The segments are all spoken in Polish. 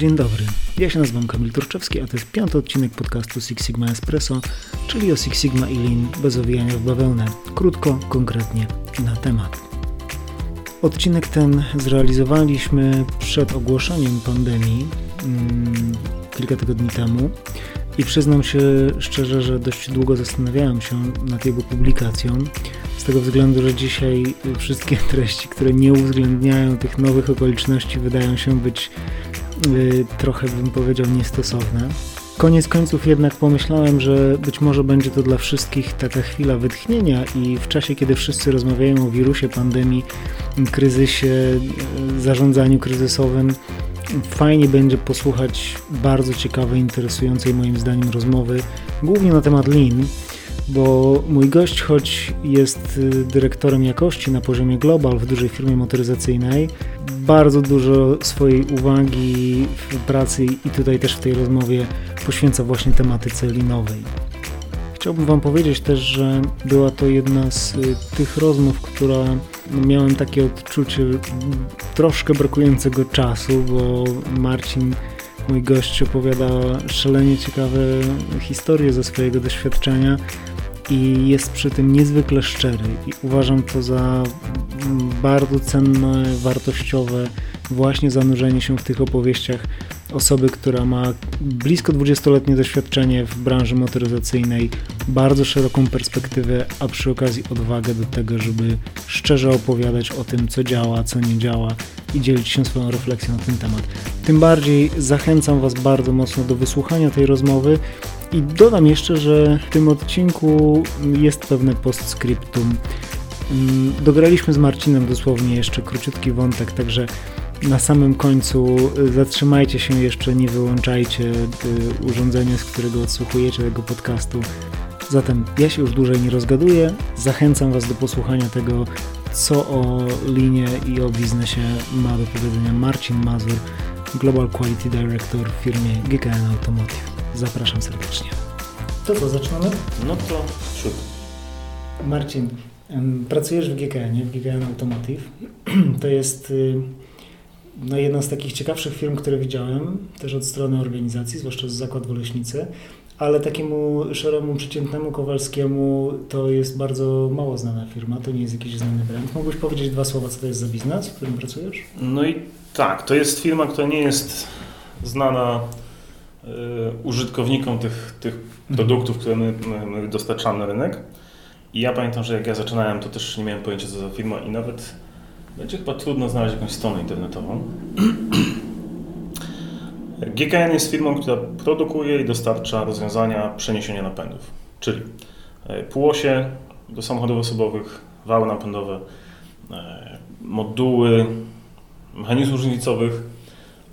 Dzień dobry, ja się nazywam Kamil Turczewski, a to jest piąty odcinek podcastu Six Sigma Espresso, czyli o Six Sigma i Lean bez owijania w bawełnę. Krótko, konkretnie na temat. Odcinek ten zrealizowaliśmy przed ogłoszeniem pandemii hmm, kilka tygodni temu i przyznam się szczerze, że dość długo zastanawiałem się nad jego publikacją z tego względu, że dzisiaj wszystkie treści, które nie uwzględniają tych nowych okoliczności wydają się być trochę bym powiedział niestosowne. Koniec końców jednak pomyślałem, że być może będzie to dla wszystkich taka chwila wytchnienia i w czasie, kiedy wszyscy rozmawiają o wirusie, pandemii, kryzysie, zarządzaniu kryzysowym, fajnie będzie posłuchać bardzo ciekawej, interesującej moim zdaniem rozmowy, głównie na temat Lean, bo mój gość, choć jest y, dyrektorem jakości na poziomie global w dużej firmie motoryzacyjnej, bardzo dużo swojej uwagi w pracy i tutaj też w tej rozmowie poświęca właśnie tematyce linowej. Chciałbym Wam powiedzieć też, że była to jedna z y, tych rozmów, która no, miałem takie odczucie troszkę brakującego czasu, bo Marcin mój gość opowiada szalenie ciekawe historie ze swojego doświadczenia i jest przy tym niezwykle szczery i uważam to za bardzo cenne, wartościowe właśnie zanurzenie się w tych opowieściach osoby, która ma blisko 20-letnie doświadczenie w branży motoryzacyjnej, bardzo szeroką perspektywę, a przy okazji odwagę do tego, żeby szczerze opowiadać o tym, co działa, co nie działa i dzielić się swoją refleksją na ten temat. Tym bardziej zachęcam Was bardzo mocno do wysłuchania tej rozmowy i dodam jeszcze, że w tym odcinku jest pewne postscriptum. Mm, dograliśmy z Marcinem dosłownie jeszcze króciutki wątek, także na samym końcu y, zatrzymajcie się jeszcze, nie wyłączajcie y, urządzenia, z którego odsłuchujecie tego podcastu. Zatem ja się już dłużej nie rozgaduję. Zachęcam Was do posłuchania tego, co o linie i o biznesie ma do powiedzenia Marcin Mazur, Global Quality Director w firmie GKN Automotive. Zapraszam serdecznie. To co, zaczynamy? No to szybko. Marcin, pracujesz w GKN, w GKN Automotive. To jest y, no, jedna z takich ciekawszych firm, które widziałem, też od strony organizacji, zwłaszcza z zakładu Leśnicy, ale takiemu szaremu, przeciętnemu Kowalskiemu to jest bardzo mało znana firma, to nie jest jakiś znany brand. Mógłbyś powiedzieć dwa słowa, co to jest za biznes, w którym pracujesz? No i tak, to jest firma, która nie jest znana y, użytkownikom tych, tych mhm. produktów, które my, my, my dostarczamy na rynek. I ja pamiętam, że jak ja zaczynałem, to też nie miałem pojęcia, co za firma i nawet będzie chyba trudno znaleźć jakąś stronę internetową. GKN jest firmą, która produkuje i dostarcza rozwiązania przeniesienia napędów, czyli e, półosie do samochodów osobowych, wały napędowe, e, moduły mechanizmów różnicowych,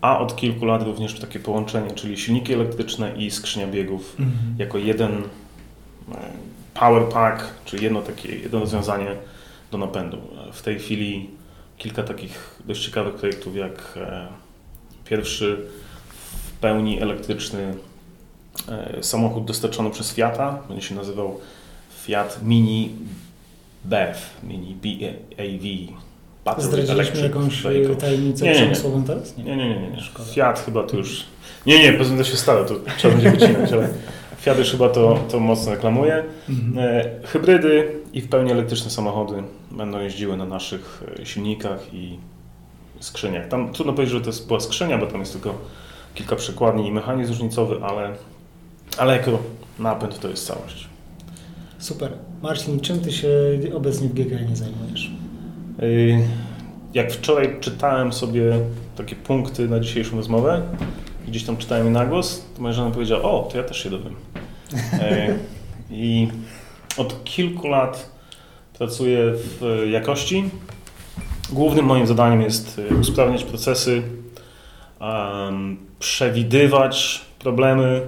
a od kilku lat również takie połączenie, czyli silniki elektryczne i skrzynia biegów mhm. jako jeden e, power pack, czyli jedno takie jedno rozwiązanie do napędu. W tej chwili kilka takich dość ciekawych projektów, jak e, pierwszy w pełni elektryczny e, samochód dostarczony przez Fiata, będzie się nazywał Fiat Mini BEV, Mini BAV. Zdradziliśmy jakąś vehicle. tajemnicę nie, nie, nie. teraz? Nie, nie, nie. nie, nie. Fiat chyba to już... Nie, nie, poza tym to się stało, to trzeba będzie wycinać, ale Fiat chyba to, to mocno reklamuje. Mhm. E, hybrydy i w pełni elektryczne samochody będą jeździły na naszych e, silnikach i skrzyniach. Tam trudno powiedzieć, że to jest była skrzynia, bo tam jest tylko kilka przekładni i mechanizm różnicowy, ale, ale jako napęd to jest całość. Super. Marcin, czym Ty się obecnie w GKN zajmujesz? E, jak wczoraj czytałem sobie takie punkty na dzisiejszą rozmowę, gdzieś tam czytałem je na głos, to moja żona powiedziała, o, to ja też się dowiem. E, I od kilku lat pracuję w jakości. Głównym moim zadaniem jest e, usprawniać procesy, przewidywać problemy,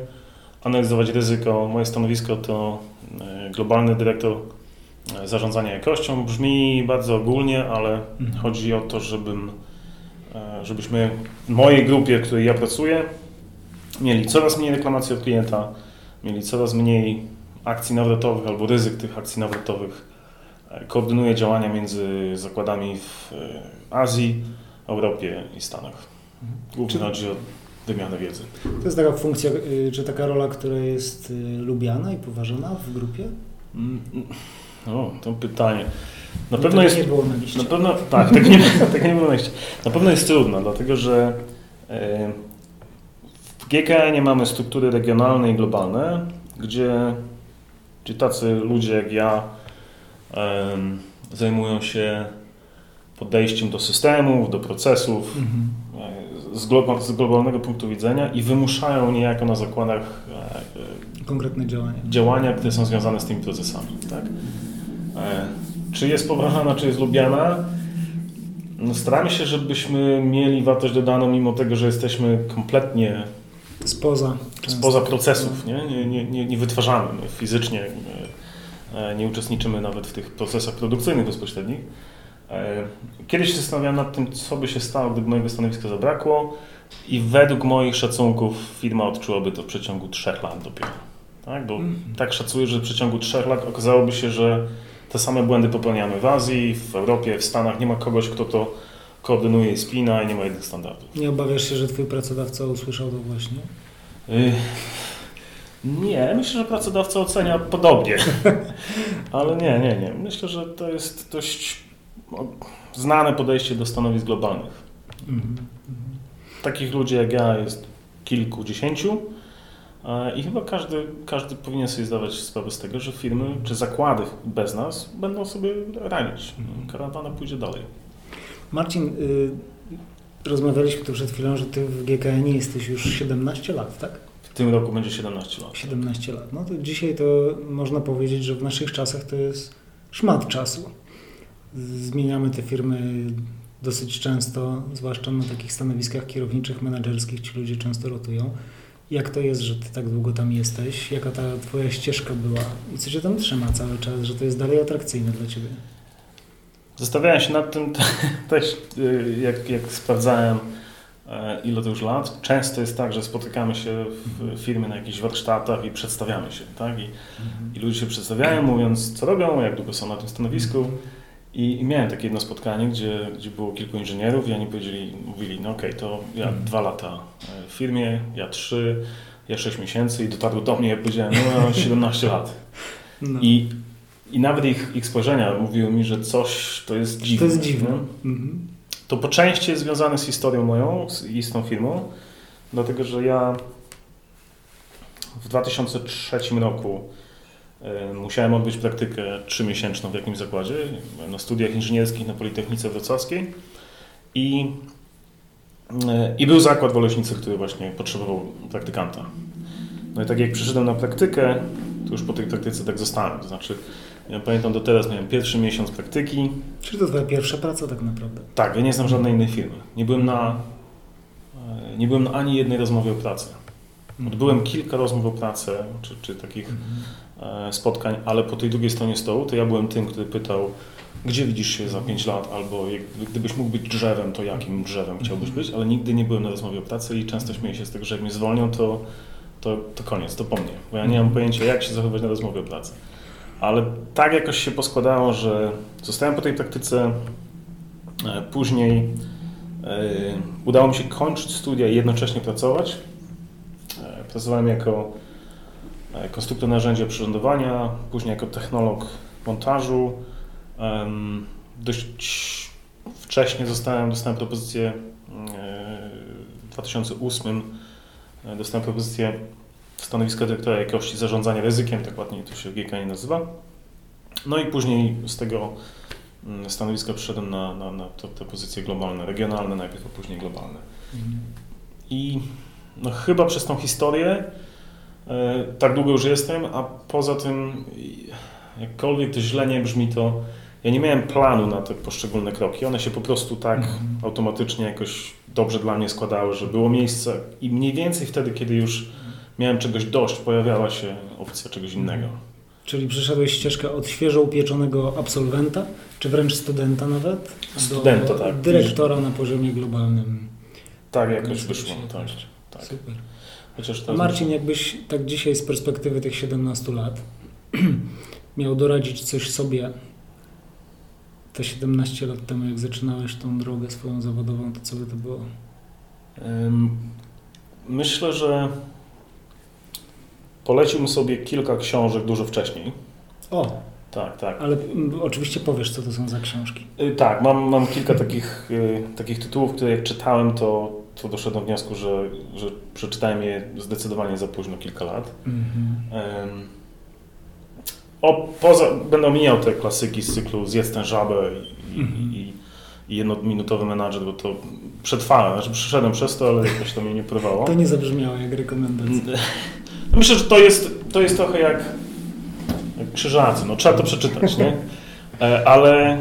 analizować ryzyko. Moje stanowisko to e, globalny dyrektor zarządzania jakością. Brzmi bardzo ogólnie, ale mhm. chodzi o to, żebym, żebyśmy w mojej grupie, w której ja pracuję, mieli coraz mniej reklamacji od klienta, mieli coraz mniej akcji nawrotowych albo ryzyk tych akcji nawrotowych. E, koordynuje działania między zakładami w e, Azji, Europie i Stanach. Głównie chodzi o wymianę wiedzy. To jest taka funkcja, y, czy taka rola, która jest y, lubiana i poważana w grupie? Mm, O, to pytanie. Na No pewno jest. nie było na liście. Na pewno, tak, tak nie, tak nie było na liście. Na pewno jest trudna, dlatego że e, w GKN mamy struktury regionalne i globalne, gdzie, gdzie tacy ludzie jak ja em, zajmują się podejściem do systemów, do procesów Mhm. z, glo- z globalnego punktu widzenia i wymuszają niejako na zakładach e, Konkretne działania. działania, które są związane z tymi procesami. Tak? E, Czy jest poważana, czy jest lubiana? No, staramy się, żebyśmy mieli wartość dodaną, mimo tego, że jesteśmy kompletnie Spoza. często. spoza procesów. Nie, nie, nie, nie, nie wytwarzamy my fizycznie, e, nie uczestniczymy nawet w tych procesach produkcyjnych bezpośrednich. E, Kiedyś się zastanawiałem nad tym, co by się stało, gdyby mojego stanowiska zabrakło i według moich szacunków firma odczułaby to w przeciągu trzech lat dopiero. Tak? Bo Mhm. tak szacuję, że w przeciągu trzech lat okazałoby się, że te same błędy popełniamy w Azji, w Europie, w Stanach. Nie ma kogoś, kto to koordynuje i spina i nie ma jednych standardów. Nie obawiasz się, że twój pracodawca usłyszał to właśnie? Y, Nie, myślę, że pracodawca ocenia podobnie. Ale nie, nie, nie. Myślę, że to jest dość o, znane podejście do stanowisk globalnych. Mhm. Takich ludzi jak ja jest kilkudziesięciu i chyba każdy, każdy powinien sobie zdawać sprawę z tego, że firmy czy zakłady bez nas będą sobie radzić. Karawana pójdzie dalej. Marcin, y, rozmawialiśmy tu przed chwilą, że ty w GKN jesteś już 17 lat, tak? W tym roku będzie 17 lat. 17 lat. No to dzisiaj to można powiedzieć, że w naszych czasach to jest szmat czasu. Zmieniamy te firmy dosyć często, zwłaszcza na takich stanowiskach kierowniczych, menedżerskich, ci ludzie często rotują. Jak to jest, że ty tak długo tam jesteś? Jaka ta twoja ścieżka była? I co cię tam trzyma cały czas, że to jest dalej atrakcyjne dla ciebie? Zastanawiałem się nad tym też, y, jak, jak sprawdzałem, e, ile to już lat. Często jest tak, że spotykamy się w firmie na jakichś warsztatach i przedstawiamy się, tak? I, i ludzie się przedstawiają, mówiąc, co robią, jak długo są na tym stanowisku. I, I miałem takie jedno spotkanie, gdzie, gdzie było kilku inżynierów i oni powiedzieli, mówili, no okej, to ja Mhm. dwa lata w firmie, ja trzy, ja sześć miesięcy i dotarło do mnie, ja powiedziałem, no 17 lat. No. I, I nawet ich, ich spojrzenia mówiły mi, że coś to jest dziwne. to jest dziwne. Mhm. To po części jest związane z historią moją i z tą firmą, dlatego że ja w 2003 roku e, musiałem odbyć praktykę trzymiesięczną w jakimś zakładzie na studiach inżynierskich na Politechnice Wrocławskiej i, e, i był zakład w Oleśnicy, który właśnie potrzebował praktykanta. No i tak jak przyszedłem na praktykę, to już po tej praktyce tak zostałem. To znaczy, ja pamiętam do teraz miałem pierwszy miesiąc praktyki, Czyli to twoja pierwsza praca tak naprawdę? tak, ja nie znam żadnej innej firmy. Nie byłem na, e, nie byłem na ani jednej rozmowie o pracy. Odbyłem kilka rozmów o pracę, czy, czy takich e, spotkań, ale po tej drugiej stronie stołu to ja byłem tym, który pytał, gdzie widzisz się za 5 lat, albo gdybyś mógł być drzewem, to jakim drzewem chciałbyś być, ale nigdy nie byłem na rozmowie o pracy i często śmieję się z tego, że jak mnie zwolnią, to, to, to koniec, to po mnie, bo ja nie mam pojęcia, jak się zachować na rozmowie o pracy. Ale tak jakoś się poskładało, że zostałem po tej praktyce, e, później e, udało mi się kończyć studia i jednocześnie pracować. E, Pracowałem jako konstruktor narzędzia przyrządowania, później jako technolog montażu. Dość wcześnie zostałem, dostałem propozycję w 2008 e, dostałem propozycję stanowiska dyrektora jakości zarządzania ryzykiem, tak ładnie to się w GKN nazywa. No i później z tego mm, stanowiska przyszedłem na, na, na te, te pozycje globalne, regionalne najpierw, a później globalne. Mhm. I no, chyba przez tą historię e, tak długo już jestem, a poza tym, jakkolwiek to źle nie brzmi, to ja nie miałem planu na te poszczególne kroki. One się po prostu tak Mhm. automatycznie jakoś dobrze dla mnie składały, że było miejsce i mniej więcej wtedy, kiedy już miałem czegoś dość, pojawiała się opcja czegoś innego. Czyli przeszedłeś ścieżkę od świeżo upieczonego absolwenta, czy wręcz studenta nawet, Studenta, do tak. dyrektora na poziomie globalnym. Tak jakoś wyszło. Tak, tak. Super. Chociaż A Marcin, jakbyś tak dzisiaj z perspektywy tych 17 lat miał doradzić coś sobie te 17 lat temu, jak zaczynałeś tą drogę swoją zawodową, to co by to było? Myślę, że poleciłbym sobie kilka książek dużo wcześniej. O, Tak, tak. ale mm, oczywiście powiesz, co to są za książki. Y, Tak, mam, mam kilka takich, y, takich tytułów, które jak czytałem, to, to doszedłem do wniosku, że, że przeczytałem je zdecydowanie za późno, kilka lat. Mhm. O, poza, będę omijał te klasyki z cyklu Zjedz tę żabę i, Mhm. i, i jednominutowy menadżer, bo to przetrwałem, znaczy przyszedłem przez to, ale jakoś to mnie nie porwało. To nie zabrzmiało jak rekomendacja. Myślę, że to jest, to jest trochę jak, jak krzyżacy, no trzeba to przeczytać, nie? E, Ale e,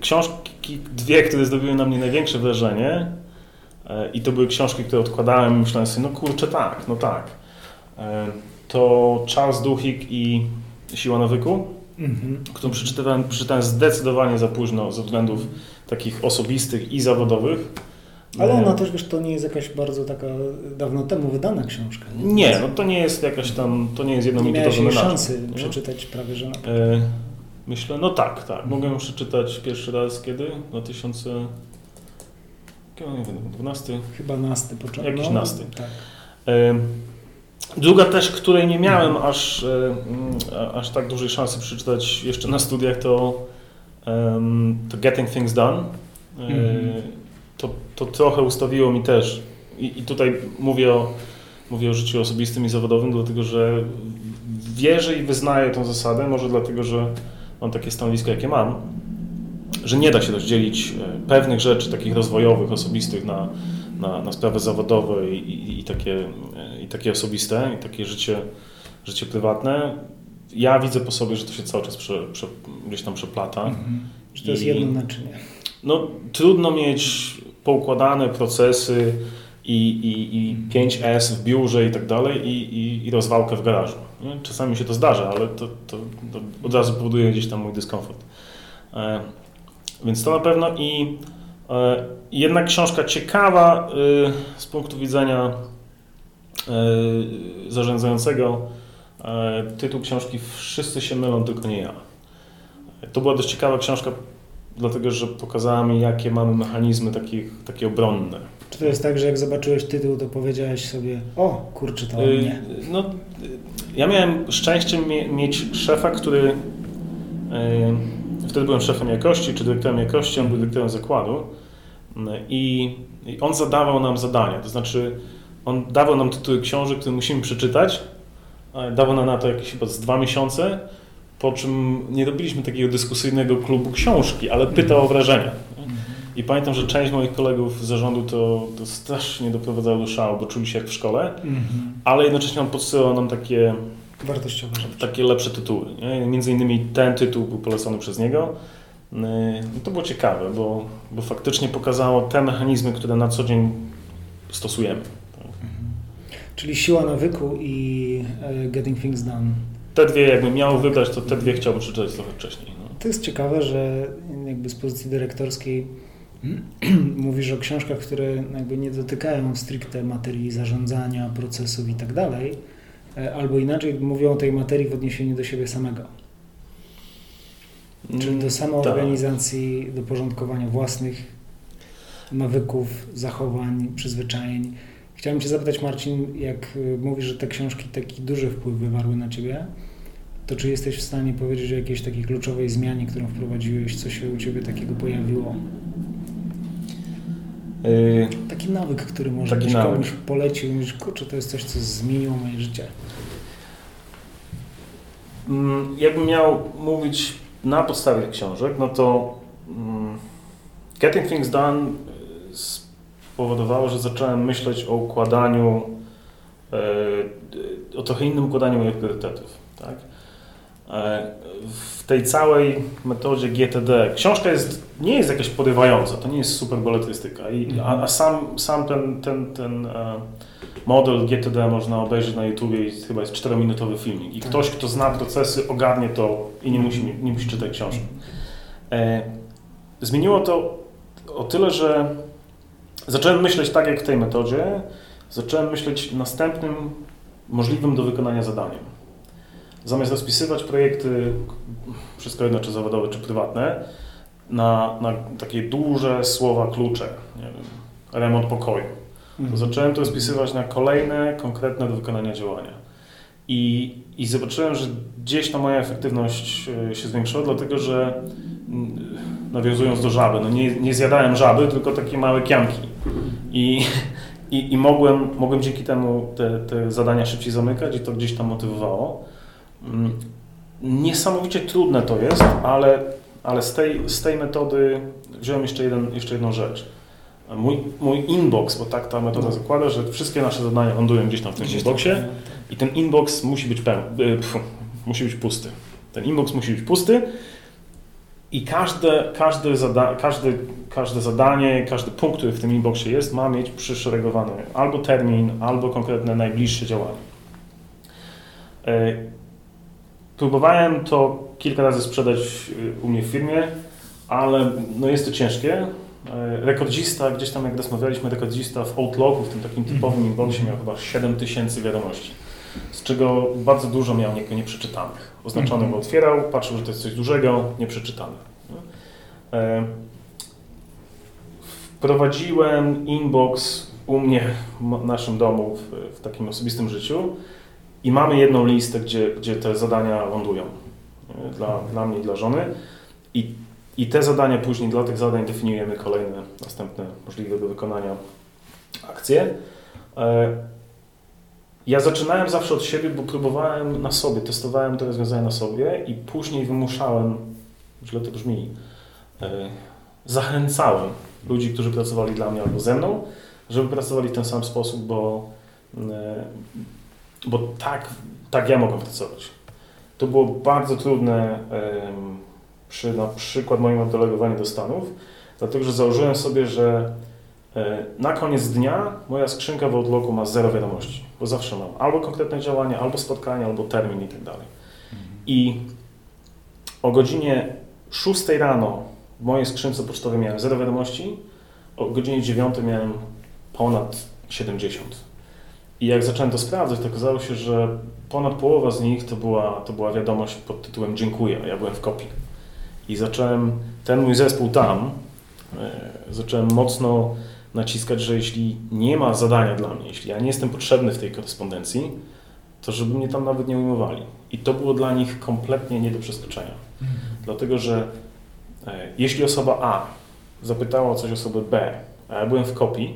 książki, dwie, które zrobiły na mnie największe wrażenie e, i to były książki, które odkładałem i myślałem sobie, no kurczę tak, no tak. To Charles Duhigg i Siła nawyku, Mhm. którą przeczytałem, przeczytałem zdecydowanie za późno ze względów takich osobistych i zawodowych. Ale E, ona też, wiesz, to nie jest jakaś bardzo taka dawno temu wydana książka. Nie, no to nie jest jakaś tam, to nie jest nie miałeś jednominutowy jej menadżer. szansy nie? przeczytać prawie, że na E, Myślę, no tak, tak. Mogłem ją przeczytać pierwszy raz kiedy? 2000... Kiedy, nie wiem, 12. chyba nasty początek. Jakiś nasty. Tak. E, Druga też, której nie miałem aż, e, mm, aż tak dużej szansy przeczytać jeszcze na studiach, to, em, to Getting Things Done. E, Mhm. To, trochę ustawiło mi też. I, I tutaj mówię o, mówię o życiu osobistym i zawodowym, dlatego że wierzę i wyznaję tę zasadę, może dlatego, że mam takie stanowisko, jakie mam, że nie da się rozdzielić e, pewnych rzeczy takich rozwojowych, osobistych na, na, na sprawy zawodowe i, i, i, takie, e, i takie osobiste, i takie życie, życie prywatne. Ja widzę po sobie, że to się cały czas prze, prze, gdzieś tam przeplata. Mhm. Że to jest I- jedno naczynie. No, trudno mieć poukładane procesy i, i, i 5S w biurze i tak dalej i, i, i rozwałkę w garażu. Nie? Czasami się to zdarza, ale to, to, to od razu powoduje gdzieś tam mój dyskomfort. E, więc to na pewno i e, jedna książka ciekawa e, z punktu widzenia e, zarządzającego. E, tytuł książki Wszyscy się mylą, tylko nie ja. To była dość ciekawa książka dlatego że pokazała mi, jakie mamy mechanizmy takich, takie obronne. Czy to jest tak, że jak zobaczyłeś tytuł, to powiedziałeś sobie, o kurczę, to o Y, mnie. No, y, ja miałem szczęście mie- mieć szefa, który y, wtedy byłem szefem jakości, czy dyrektorem jakości, on był dyrektorem zakładu y, i, i on zadawał nam zadania, to znaczy on dawał nam tytuły książek, które musimy przeczytać, dawał nam na to jakieś chyba z dwa miesiące, po czym nie robiliśmy takiego dyskusyjnego klubu książki, ale pytał o wrażenia. I pamiętam, że część moich kolegów z zarządu to, to strasznie doprowadzało do szału, bo czuli się jak w szkole, ale jednocześnie on podsyłał nam takie, Wartościowe rzeczy. takie lepsze tytuły. Nie? Między innymi ten tytuł był polecony przez niego. No to było ciekawe, bo, bo faktycznie pokazało te mechanizmy, które na co dzień stosujemy. Czyli siła nawyku i e, Getting Things Done. Te dwie, jakbym miał wybrać, to te dwie chciałbym przeczytać trochę wcześniej. No. To jest ciekawe, że jakby z pozycji dyrektorskiej mówisz o książkach, które jakby nie dotykają stricte materii zarządzania, procesów i tak dalej, e, albo inaczej mówią o tej materii w odniesieniu do siebie samego. Czyli do Mm, samoorganizacji, do porządkowania własnych nawyków, zachowań, przyzwyczajeń. Chciałem Cię zapytać, Marcin, jak y, mówisz, że te książki taki duży wpływ wywarły na Ciebie, to czy jesteś w stanie powiedzieć o jakiejś takiej kluczowej zmianie, którą wprowadziłeś, co się u Ciebie takiego pojawiło? Yy, Taki nawyk, który może Taki byś nawyk. komuś polecił mówisz, kurczę, to jest coś, co zmieniło moje życie. Mm, Jakbym miał mówić na podstawie książek, no to mm, Getting Things Done spowodowało, że zacząłem myśleć o układaniu, e, o trochę innym układaniu moich priorytetów. Tak? E, W tej całej metodzie GTD, książka jest, nie jest jakaś porywająca, to nie jest super beletrystyka, I, a, a sam, sam ten, ten, ten e, model GTD można obejrzeć na YouTubie i chyba jest 4-minutowy filmik. I Tak. ktoś, kto zna procesy, ogarnie to i nie musi, nie musi czytać książki. E, zmieniło to o tyle, że zacząłem myśleć tak jak w tej metodzie, zacząłem myśleć następnym możliwym do wykonania zadaniem. Zamiast rozpisywać projekty, wszystko jedno czy zawodowe, czy prywatne, na, na takie duże słowa klucze, nie wiem, remont pokoju, to mhm. zacząłem to rozpisywać na kolejne, konkretne do wykonania działania. I, I zobaczyłem, że gdzieś ta moja efektywność e, się zwiększyła, dlatego że nawiązując do żaby, no nie, nie zjadałem żaby, tylko takie małe kianki. I, i, i mogłem, mogłem dzięki temu te, te zadania szybciej zamykać i to gdzieś tam motywowało. Mm, niesamowicie trudne to jest, ale, ale z, tej, z tej metody wziąłem jeszcze, jeden, jeszcze jedną rzecz. Mój, mój inbox, bo tak ta metoda zakłada, że wszystkie nasze zadania lądują gdzieś tam w tym gdzieś inboxie tak. i ten inbox musi być pełny, y, musi być pusty. Ten inbox musi być pusty i każde, każde, zada, każdy, każde zadanie, każdy punkt, który w tym inboxie jest, ma mieć przyszeregowany albo termin, albo konkretne najbliższe działanie. E, próbowałem to kilka razy sprzedać u mnie w firmie, ale no jest to ciężkie. E, rekordzista, gdzieś tam jak rozmawialiśmy, rekordzista w Outlooku, w tym takim typowym mhm. inboxie miał chyba 7000 wiadomości, z czego bardzo dużo miał nieprzeczytanych. Oznaczony go otwierał, patrzył, że to jest coś dużego, nieprzeczytane. E, wprowadziłem inbox u mnie w naszym domu w, w takim osobistym życiu i mamy jedną listę, gdzie, gdzie te zadania lądują dla, dla mnie i dla żony. I, I te zadania później, dla tych zadań definiujemy kolejne, następne możliwe do wykonania akcje. Ja zaczynałem zawsze od siebie, bo próbowałem na sobie, testowałem te rozwiązania na sobie i później wymuszałem, źle to brzmi, e, zachęcałem ludzi, którzy pracowali dla mnie albo ze mną, żeby pracowali w ten sam sposób, bo, e, bo tak, tak ja mogę pracować. To było bardzo trudne przy na przykład moim oddelegowaniu do Stanów, dlatego że założyłem sobie, że na koniec dnia moja skrzynka w Outlooku ma zero wiadomości, bo zawsze mam albo konkretne działanie, albo spotkanie, albo termin i tak dalej. I o godzinie 6 rano w mojej skrzynce pocztowej miałem zero wiadomości, o godzinie 9 miałem ponad 70. I jak zacząłem to sprawdzać, to okazało się, że ponad połowa z nich to była, to była wiadomość pod tytułem dziękuję, ja byłem w kopii. I zacząłem, ten mój zespół tam, e, zacząłem mocno naciskać, że jeśli nie ma zadania dla mnie, jeśli ja nie jestem potrzebny w tej korespondencji, to żeby mnie tam nawet nie ujmowali. I to było dla nich kompletnie nie do przeskoczenia. Mhm. Dlatego, że e, jeśli osoba A zapytała o coś osobę B, a ja byłem w kopii,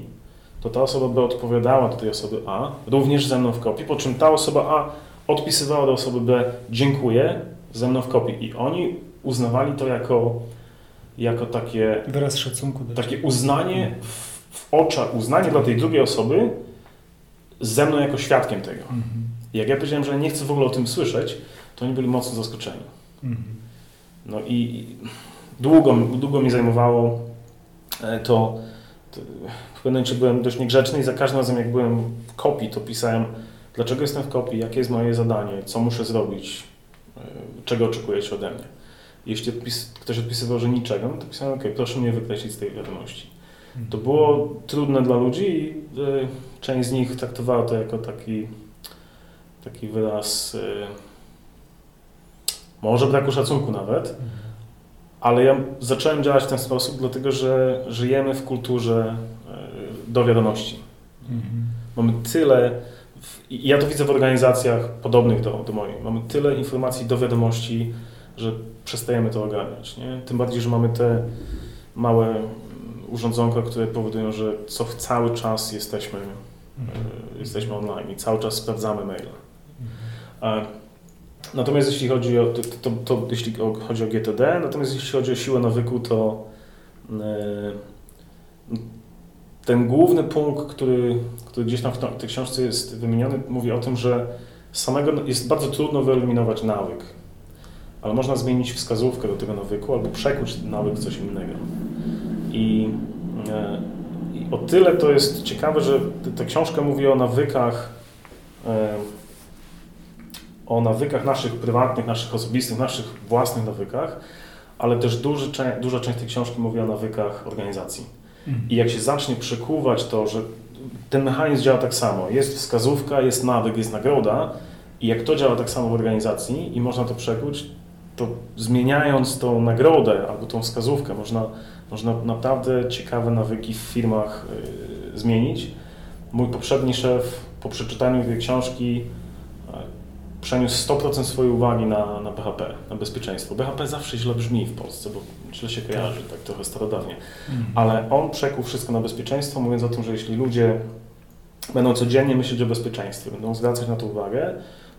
to ta osoba B odpowiadała do tej osoby A, również ze mną w kopii, po czym ta osoba A odpisywała do osoby B dziękuję, ze mną w kopii. I oni uznawali to jako, jako takie... Wyraz szacunku. Takie uznanie w w oczach uznanie dla tej drugiej osoby ze mną jako świadkiem tego. Mhm. Jak ja powiedziałem, że nie chcę w ogóle o tym słyszeć, to oni byli mocno zaskoczeni. Mhm. No i długo, długo mi zajmowało e, to, to w pewnym momencie byłem dość niegrzeczny i za każdym razem jak byłem w kopii, to pisałem dlaczego jestem w kopii, jakie jest moje zadanie, co muszę zrobić, e, czego oczekujecie ode mnie. Jeśli ktoś odpisywał, że niczego, no to pisałem, ok, proszę mnie wykreślić z tej wiadomości. To było trudne dla ludzi i e, część z nich traktowała to jako taki, taki wyraz e, może braku szacunku nawet, ale ja zacząłem działać w ten sposób, dlatego że żyjemy w kulturze e, do wiadomości. Mamy tyle, ja to widzę w organizacjach podobnych do, do mojej, mamy tyle informacji do wiadomości, że przestajemy to ogarniać. Nie? Tym bardziej, że mamy te małe urządzonka, które powodują, że co cały czas jesteśmy, mhm. jesteśmy online i cały czas sprawdzamy maile. Mhm. Natomiast jeśli chodzi o, to, to, to, jeśli chodzi o GTD, natomiast jeśli chodzi o siłę nawyku, to e, ten główny punkt, który, który gdzieś tam w tej książce jest wymieniony, mówi o tym, że samego jest bardzo trudno wyeliminować nawyk, ale można zmienić wskazówkę do tego nawyku albo przekuć nawyk w coś innego. I, e, I o tyle to jest ciekawe, że ta książka mówi o nawykach, e, o nawykach naszych prywatnych, naszych osobistych, naszych własnych nawykach, ale też duży, duża część tej książki mówi o nawykach organizacji. Mhm. I jak się zacznie przekuwać to, że ten mechanizm działa tak samo, jest wskazówka, jest nawyk, jest nagroda i jak to działa tak samo w organizacji i można to przekuć, to zmieniając tą nagrodę albo tą wskazówkę, można można naprawdę ciekawe nawyki w firmach y, zmienić. mój poprzedni szef po przeczytaniu tej książki przeniósł 100% swojej uwagi na, na BHP, na bezpieczeństwo. BHP zawsze źle brzmi w Polsce, bo źle się kojarzy, tak trochę starodawnie. Mhm. Ale on przekuł wszystko na bezpieczeństwo, mówiąc o tym, że jeśli ludzie będą codziennie myśleć o bezpieczeństwie, będą zwracać na to uwagę,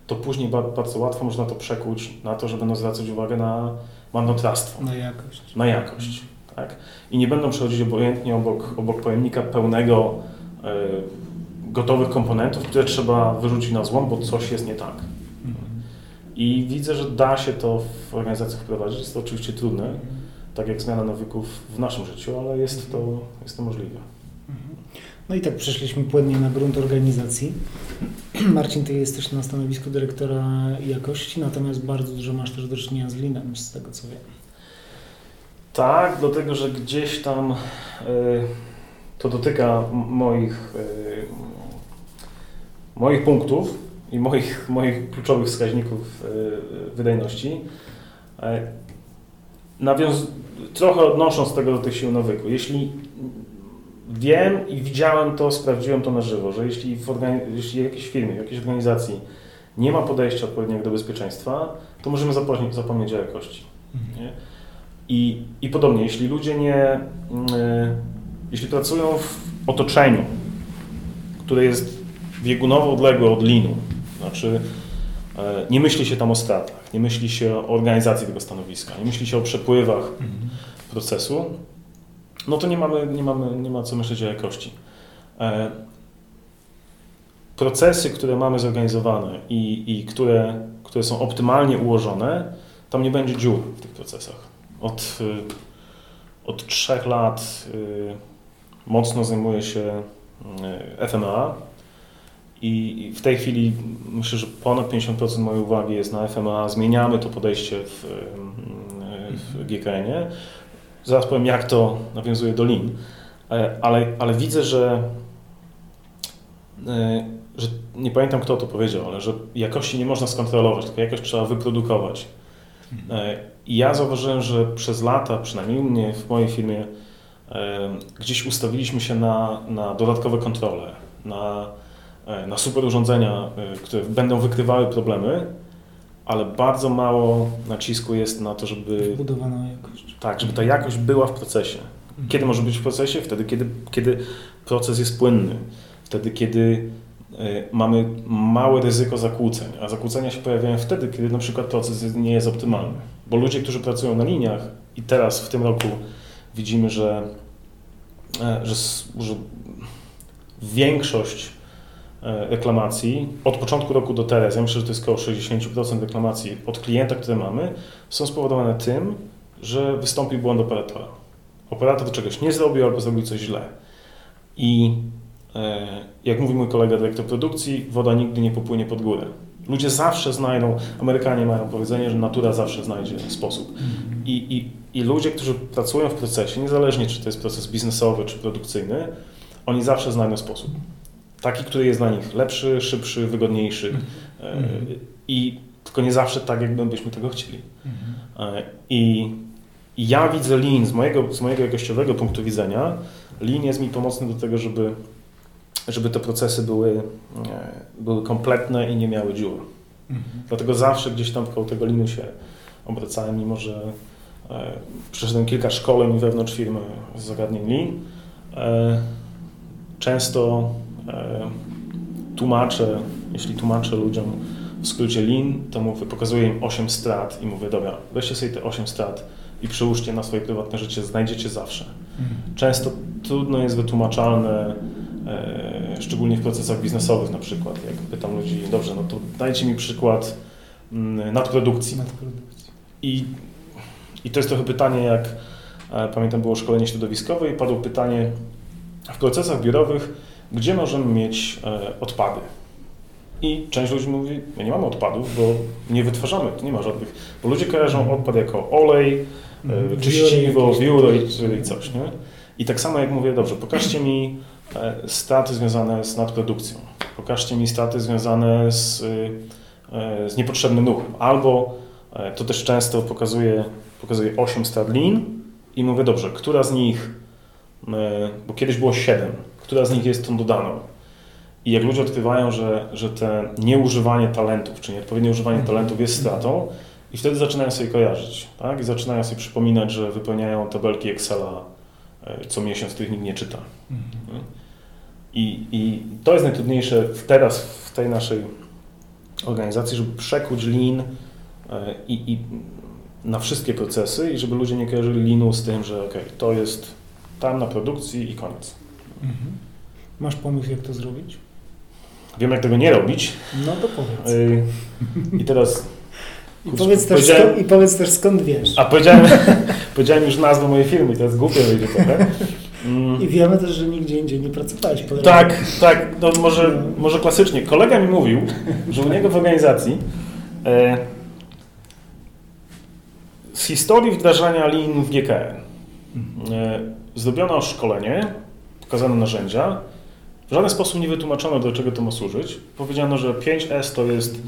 to później bardzo łatwo można to przekuć na to, że będą zwracać uwagę na marnotrawstwo. Na jakość. Na jakość, tak? I nie będą przechodzić obojętnie obok, obok pojemnika pełnego y, gotowych komponentów, które trzeba wyrzucić na złom, bo coś jest nie tak. I widzę, że da się to w organizacjach wprowadzić. Jest to oczywiście trudne, tak jak zmiana nawyków w naszym życiu, ale jest to, jest to możliwe. No i tak przeszliśmy płynnie na grunt organizacji. Marcin, ty jesteś na stanowisku dyrektora jakości, natomiast bardzo dużo masz też do czynienia z linem, z tego co wiem. Tak, dlatego że gdzieś tam y, to dotyka moich, y, moich punktów i moich, moich kluczowych wskaźników e, wydajności. Nawiąz trochę odnosząc tego do tych sił nawyku. Jeśli wiem i widziałem to, sprawdziłem to na żywo, że jeśli w, jeśli w jakiejś firmie, w jakiejś organizacji nie ma podejścia odpowiedniego do bezpieczeństwa, to możemy zapomnieć, zapomnieć o jakości. Mhm. I, I podobnie, jeśli ludzie nie, y, jeśli pracują w otoczeniu, które jest biegunowo odległe od linu, znaczy, e, nie myśli się tam o stratach, nie myśli się o organizacji tego stanowiska, nie myśli się o przepływach mhm. procesu, no to nie, mamy, nie, mamy, nie ma co myśleć o jakości. E, procesy, które mamy zorganizowane i, i które, które są optymalnie ułożone, tam nie będzie dziur w tych procesach. Od, od trzech lat y, mocno zajmuję się y, FMA, i w tej chwili myślę, że ponad 50% mojej uwagi jest na FMA. Zmieniamy to podejście w, w GKN-ie. Zaraz powiem, jak to nawiązuje do Lean. E, ale, ale widzę, że, e, że nie pamiętam kto to powiedział, ale że jakości nie można skontrolować, tylko jakość trzeba wyprodukować. E, I ja zauważyłem, że przez lata, przynajmniej u mnie w mojej firmie, gdzieś ustawiliśmy się na, na dodatkowe kontrole, na E, na super urządzenia, e, które będą wykrywały problemy, ale bardzo mało nacisku jest na to, żeby. Wbudowana jakość. Tak, żeby ta jakość była w procesie. Kiedy może być w procesie? Wtedy, kiedy, kiedy proces jest płynny. Wtedy, kiedy e, mamy małe ryzyko zakłóceń, a zakłócenia się pojawiają wtedy, kiedy na przykład proces nie jest optymalny. Bo ludzie, którzy pracują na liniach i teraz w tym roku widzimy, że, że, że większość E, reklamacji od początku roku do teraz, ja myślę, że to jest około 60% reklamacji od klienta, które mamy, są spowodowane tym, że wystąpił błąd operatora. Operator czegoś nie zrobił albo zrobił coś źle. I e, jak mówi mój kolega dyrektor produkcji, woda nigdy nie popłynie pod górę. Ludzie zawsze znajdą, Amerykanie mają powiedzenie, że natura zawsze znajdzie sposób. I, i, I ludzie, którzy pracują w procesie, niezależnie czy to jest proces biznesowy czy produkcyjny, oni zawsze znajdą sposób. Taki, który jest dla nich lepszy, szybszy, wygodniejszy. Mm. I tylko nie zawsze tak, jakbyśmy tego chcieli. Mm. I, ja widzę Lean z mojego, z mojego jakościowego punktu widzenia. Lean jest mi pomocny do tego, żeby, żeby te procesy były, e, były kompletne i nie miały dziur. Mm. Dlatego zawsze gdzieś tam koło tego Leanu się obracałem, mimo że e, przeszedłem kilka szkoleń wewnątrz firmy z zagadnień Lean. E, często E, tłumaczę, jeśli tłumaczę ludziom w skrócie Lean, to mówię, pokazuję im 8 strat i mówię, dobra, weźcie sobie te 8 strat i przyłóżcie na swoje prywatne życie, znajdziecie zawsze. Mhm. Często trudno jest wytłumaczalne, szczególnie w procesach biznesowych na przykład, jak pytam ludzi, dobrze, no to dajcie mi przykład mm, nadprodukcji. nadprodukcji. I, I to jest trochę pytanie, jak e, pamiętam było szkolenie środowiskowe i padło pytanie, w procesach biurowych gdzie możemy mieć e, odpady. I część ludzi mówi, my nie mamy odpadów, bo nie wytwarzamy, to nie ma żadnych, bo ludzie kojarzą mhm. odpad jako olej, mm, czyściwo, wióro i, i coś, nie? I tak samo jak mówię, dobrze, pokażcie mi e, straty związane z nadprodukcją, pokażcie mi straty związane z, z niepotrzebnym ruchem, albo to też często pokazuje, pokazuje 8 strat lin i mówię, dobrze, która z nich, bo kiedyś było 7, która z nich jest tą dodaną. I jak ludzie odkrywają, że, że te nieużywanie talentów, czy nieodpowiednie używanie talentów jest stratą, i wtedy zaczynają sobie kojarzyć, tak? I zaczynają sobie przypominać, że wypełniają tabelki Excela e, co miesiąc, których nikt nie czyta. Mhm. I, I to jest najtrudniejsze teraz w tej naszej organizacji, żeby przekuć lean e, i, i na wszystkie procesy i żeby ludzie nie kojarzyli linu z tym, że ok, to jest tam na produkcji i koniec. Mhm. Masz pomysł, jak to zrobić? Wiem, jak tego nie robić. No to powiedz. E, I teraz i powiedz, też skąd, I powiedz też skąd wiesz. A powiedziałem, powiedziałem już nazwę mojej firmy, to jest głupie wyjdzie trochę. Mm. I wiemy też, że nigdzie indziej nie pracowałeś. Tak, tak, no może, no. może klasycznie. Kolega mi mówił, że u niego w organizacji e, z historii wdrażania lin w GKN e, zrobiono szkolenie, pokazano narzędzia, w żaden sposób nie wytłumaczono, do czego to ma służyć. Powiedziano, że 5S to jest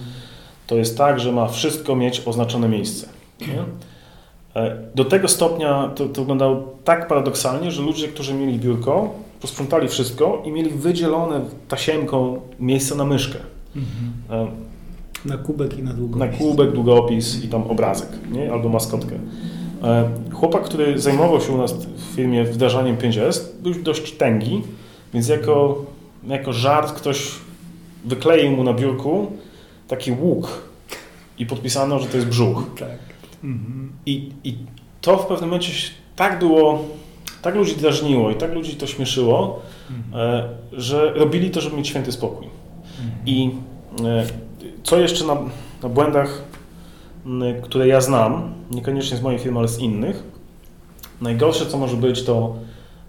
to jest tak, że ma wszystko mieć oznaczone miejsce. Nie? E, do tego stopnia to, to wyglądało tak paradoksalnie, że ludzie, którzy mieli biurko, posprzątali wszystko i mieli wydzielone tasiemką miejsce na myszkę. Mhm. Na kubek i na długopis. Na kubek, długopis i tam obrazek, nie? albo maskotkę. E, chłopak, który zajmował się u nas w firmie wdrażaniem 5S, był dość tęgi, więc jako, jako żart ktoś wykleił mu na biurku taki łuk i podpisano, że to jest brzuch. Tak. Mhm. I, I to w pewnym momencie tak było, tak ludzi drażniło i tak ludzi to śmieszyło, mhm. E, że robili to, żeby mieć święty spokój. Mhm. I e, co jeszcze na, na błędach, które ja znam, niekoniecznie z mojej firmy, ale z innych, najgorsze co może być to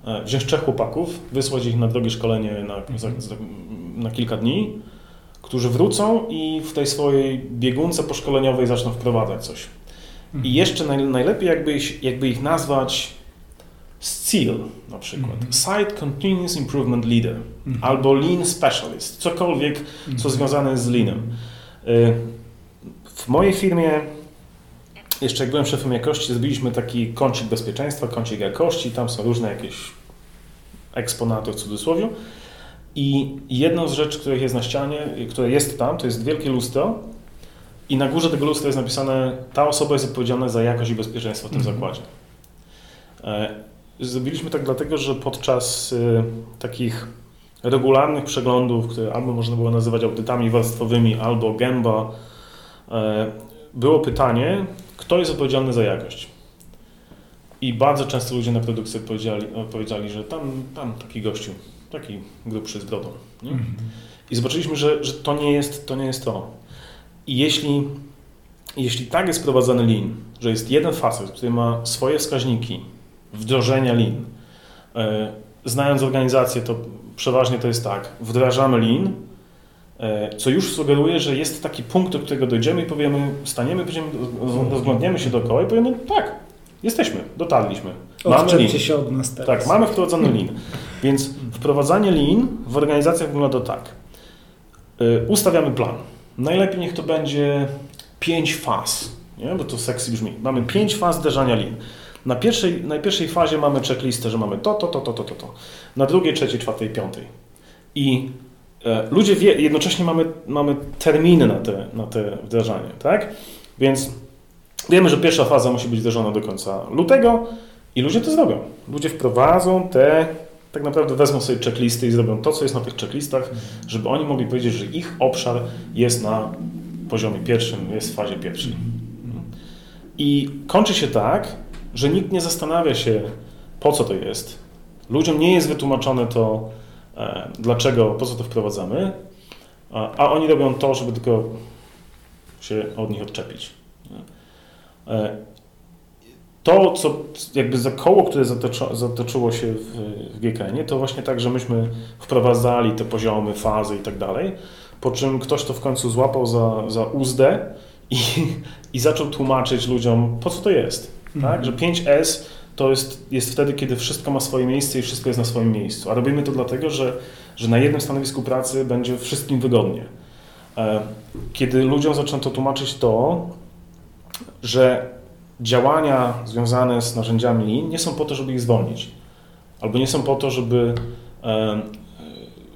e, wziąć trzech chłopaków, wysłać ich na drogie szkolenie na, na kilka dni, którzy wrócą i w tej swojej biegunce poszkoleniowej zaczną wprowadzać coś. I jeszcze naj, najlepiej jakby ich, jakby ich nazwać SEAL na przykład, mm -hmm. Site Continuous Improvement Leader mm -hmm. albo Lean Specialist, cokolwiek, mm -hmm. co mhm. związane jest z Leanem. Y, w mojej firmie, jeszcze jak byłem szefem jakości, zrobiliśmy taki kącik bezpieczeństwa, kącik jakości, tam są różne jakieś eksponaty w cudzysłowie i jedną z rzeczy, których jest na ścianie, które jest tam, to jest wielkie lustro i na górze tego lustra jest napisane ta osoba jest odpowiedzialna za jakość i bezpieczeństwo w tym mhm. zakładzie. E, zrobiliśmy tak dlatego, że podczas e, takich regularnych przeglądów, które albo można było nazywać audytami warstwowymi, albo gęba, e, było pytanie, kto jest odpowiedzialny za jakość. I bardzo często ludzie na produkcji odpowiedzieli, odpowiedzieli że tam, tam taki gościu taki grubszy z brodą. Mm -hmm. I zobaczyliśmy, że, że to, nie jest, to nie jest to. I jeśli, jeśli tak jest prowadzony lean, że jest jeden facet, który ma swoje wskaźniki wdrożenia lean, e, znając organizację, to przeważnie to jest tak, wdrażamy lean, e, co już sugeruje, że jest taki punkt, do którego dojdziemy i powiemy, staniemy, będziemy, rozglądniemy się dookoła i powiemy, tak, jesteśmy, dotarliśmy. Mamy lean. się od nas teraz. Tak, mamy wprowadzony lean. Więc wprowadzanie lean w organizacjach wygląda tak. Y, ustawiamy plan. Najlepiej niech to będzie pięć faz, nie? bo to sexy brzmi. Mamy pięć faz wdrażania lean. Na pierwszej, na pierwszej fazie mamy checklistę, że mamy to, to, to, to, to, to, to. Na drugiej, trzeciej, czwartej, piątej. I e, ludzie wie, jednocześnie mamy, mamy terminy na te, na te wdrażanie, tak? Więc wiemy, że pierwsza faza musi być wdrożona do końca lutego i ludzie to zrobią. Ludzie wprowadzą te tak naprawdę wezmą sobie checklisty i zrobią to, co jest na tych checklistach, żeby oni mogli powiedzieć, że ich obszar jest na poziomie pierwszym, jest w fazie pierwszej. I kończy się tak, że nikt nie zastanawia się, po co to jest. Ludziom nie jest wytłumaczone to, e, dlaczego, po co to wprowadzamy, a oni robią to, żeby tylko się od nich odczepić. To, co jakby za koło, które zatoczyło się w, w GKN, to właśnie tak, że myśmy wprowadzali te poziomy, fazy i tak dalej, po czym ktoś to w końcu złapał za, za uzdę i, i zaczął tłumaczyć ludziom, po co to jest. Tak? Mhm. Że 5S to jest, jest wtedy, kiedy wszystko ma swoje miejsce i wszystko jest na swoim miejscu. A robimy to dlatego, że, że na jednym stanowisku pracy będzie wszystkim wygodnie. E, kiedy ludziom zaczęto tłumaczyć to, że działania związane z narzędziami Lean nie są po to, żeby ich zwolnić, albo nie są po to, żeby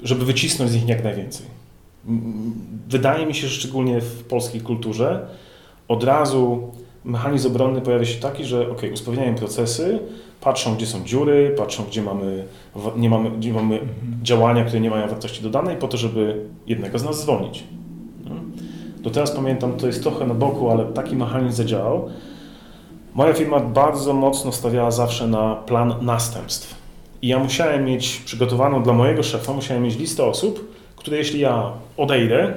żeby wycisnąć z nich jak najwięcej. Wydaje mi się, że szczególnie w polskiej kulturze od razu mechanizm obronny pojawia się taki, że ok, usprawniają procesy, patrzą gdzie są dziury, patrzą gdzie mamy, nie mamy, gdzie mamy mhm. działania, które nie mają wartości dodanej po to, żeby jednego z nas zwolnić. No. Do teraz pamiętam, to jest trochę na boku, ale taki mechanizm zadziałał. Moja firma bardzo mocno stawiała zawsze na plan następstw. I ja musiałem mieć przygotowaną dla mojego szefa, musiałem mieć listę osób, które jeśli ja odejdę,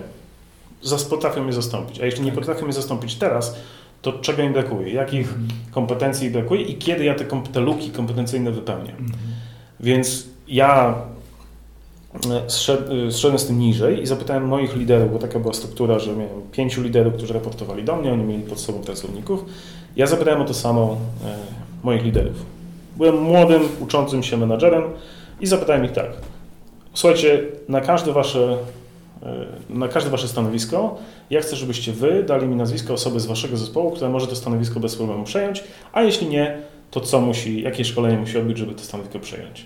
potrafią mnie zastąpić. A jeśli nie tak. potrafią mnie zastąpić teraz, to czego im brakuje, jakich mhm. kompetencji brakuje i kiedy ja te, te luki kompetencyjne wypełnię. Mhm. Więc ja e, zszedłem z tym niżej i zapytałem moich liderów, bo taka była struktura, że miałem pięciu liderów, którzy raportowali do mnie, oni mieli pod sobą pracowników. Ja zapytałem o to samo e, moich liderów. Byłem młodym, uczącym się menadżerem i zapytałem ich tak, słuchajcie, na każde wasze e, na każde Wasze stanowisko. Ja chcę, żebyście Wy dali mi nazwisko osoby z Waszego zespołu, która może to stanowisko bez problemu przejąć, a jeśli nie, to co musi, jakie szkolenie musi odbyć, żeby to stanowisko przejąć.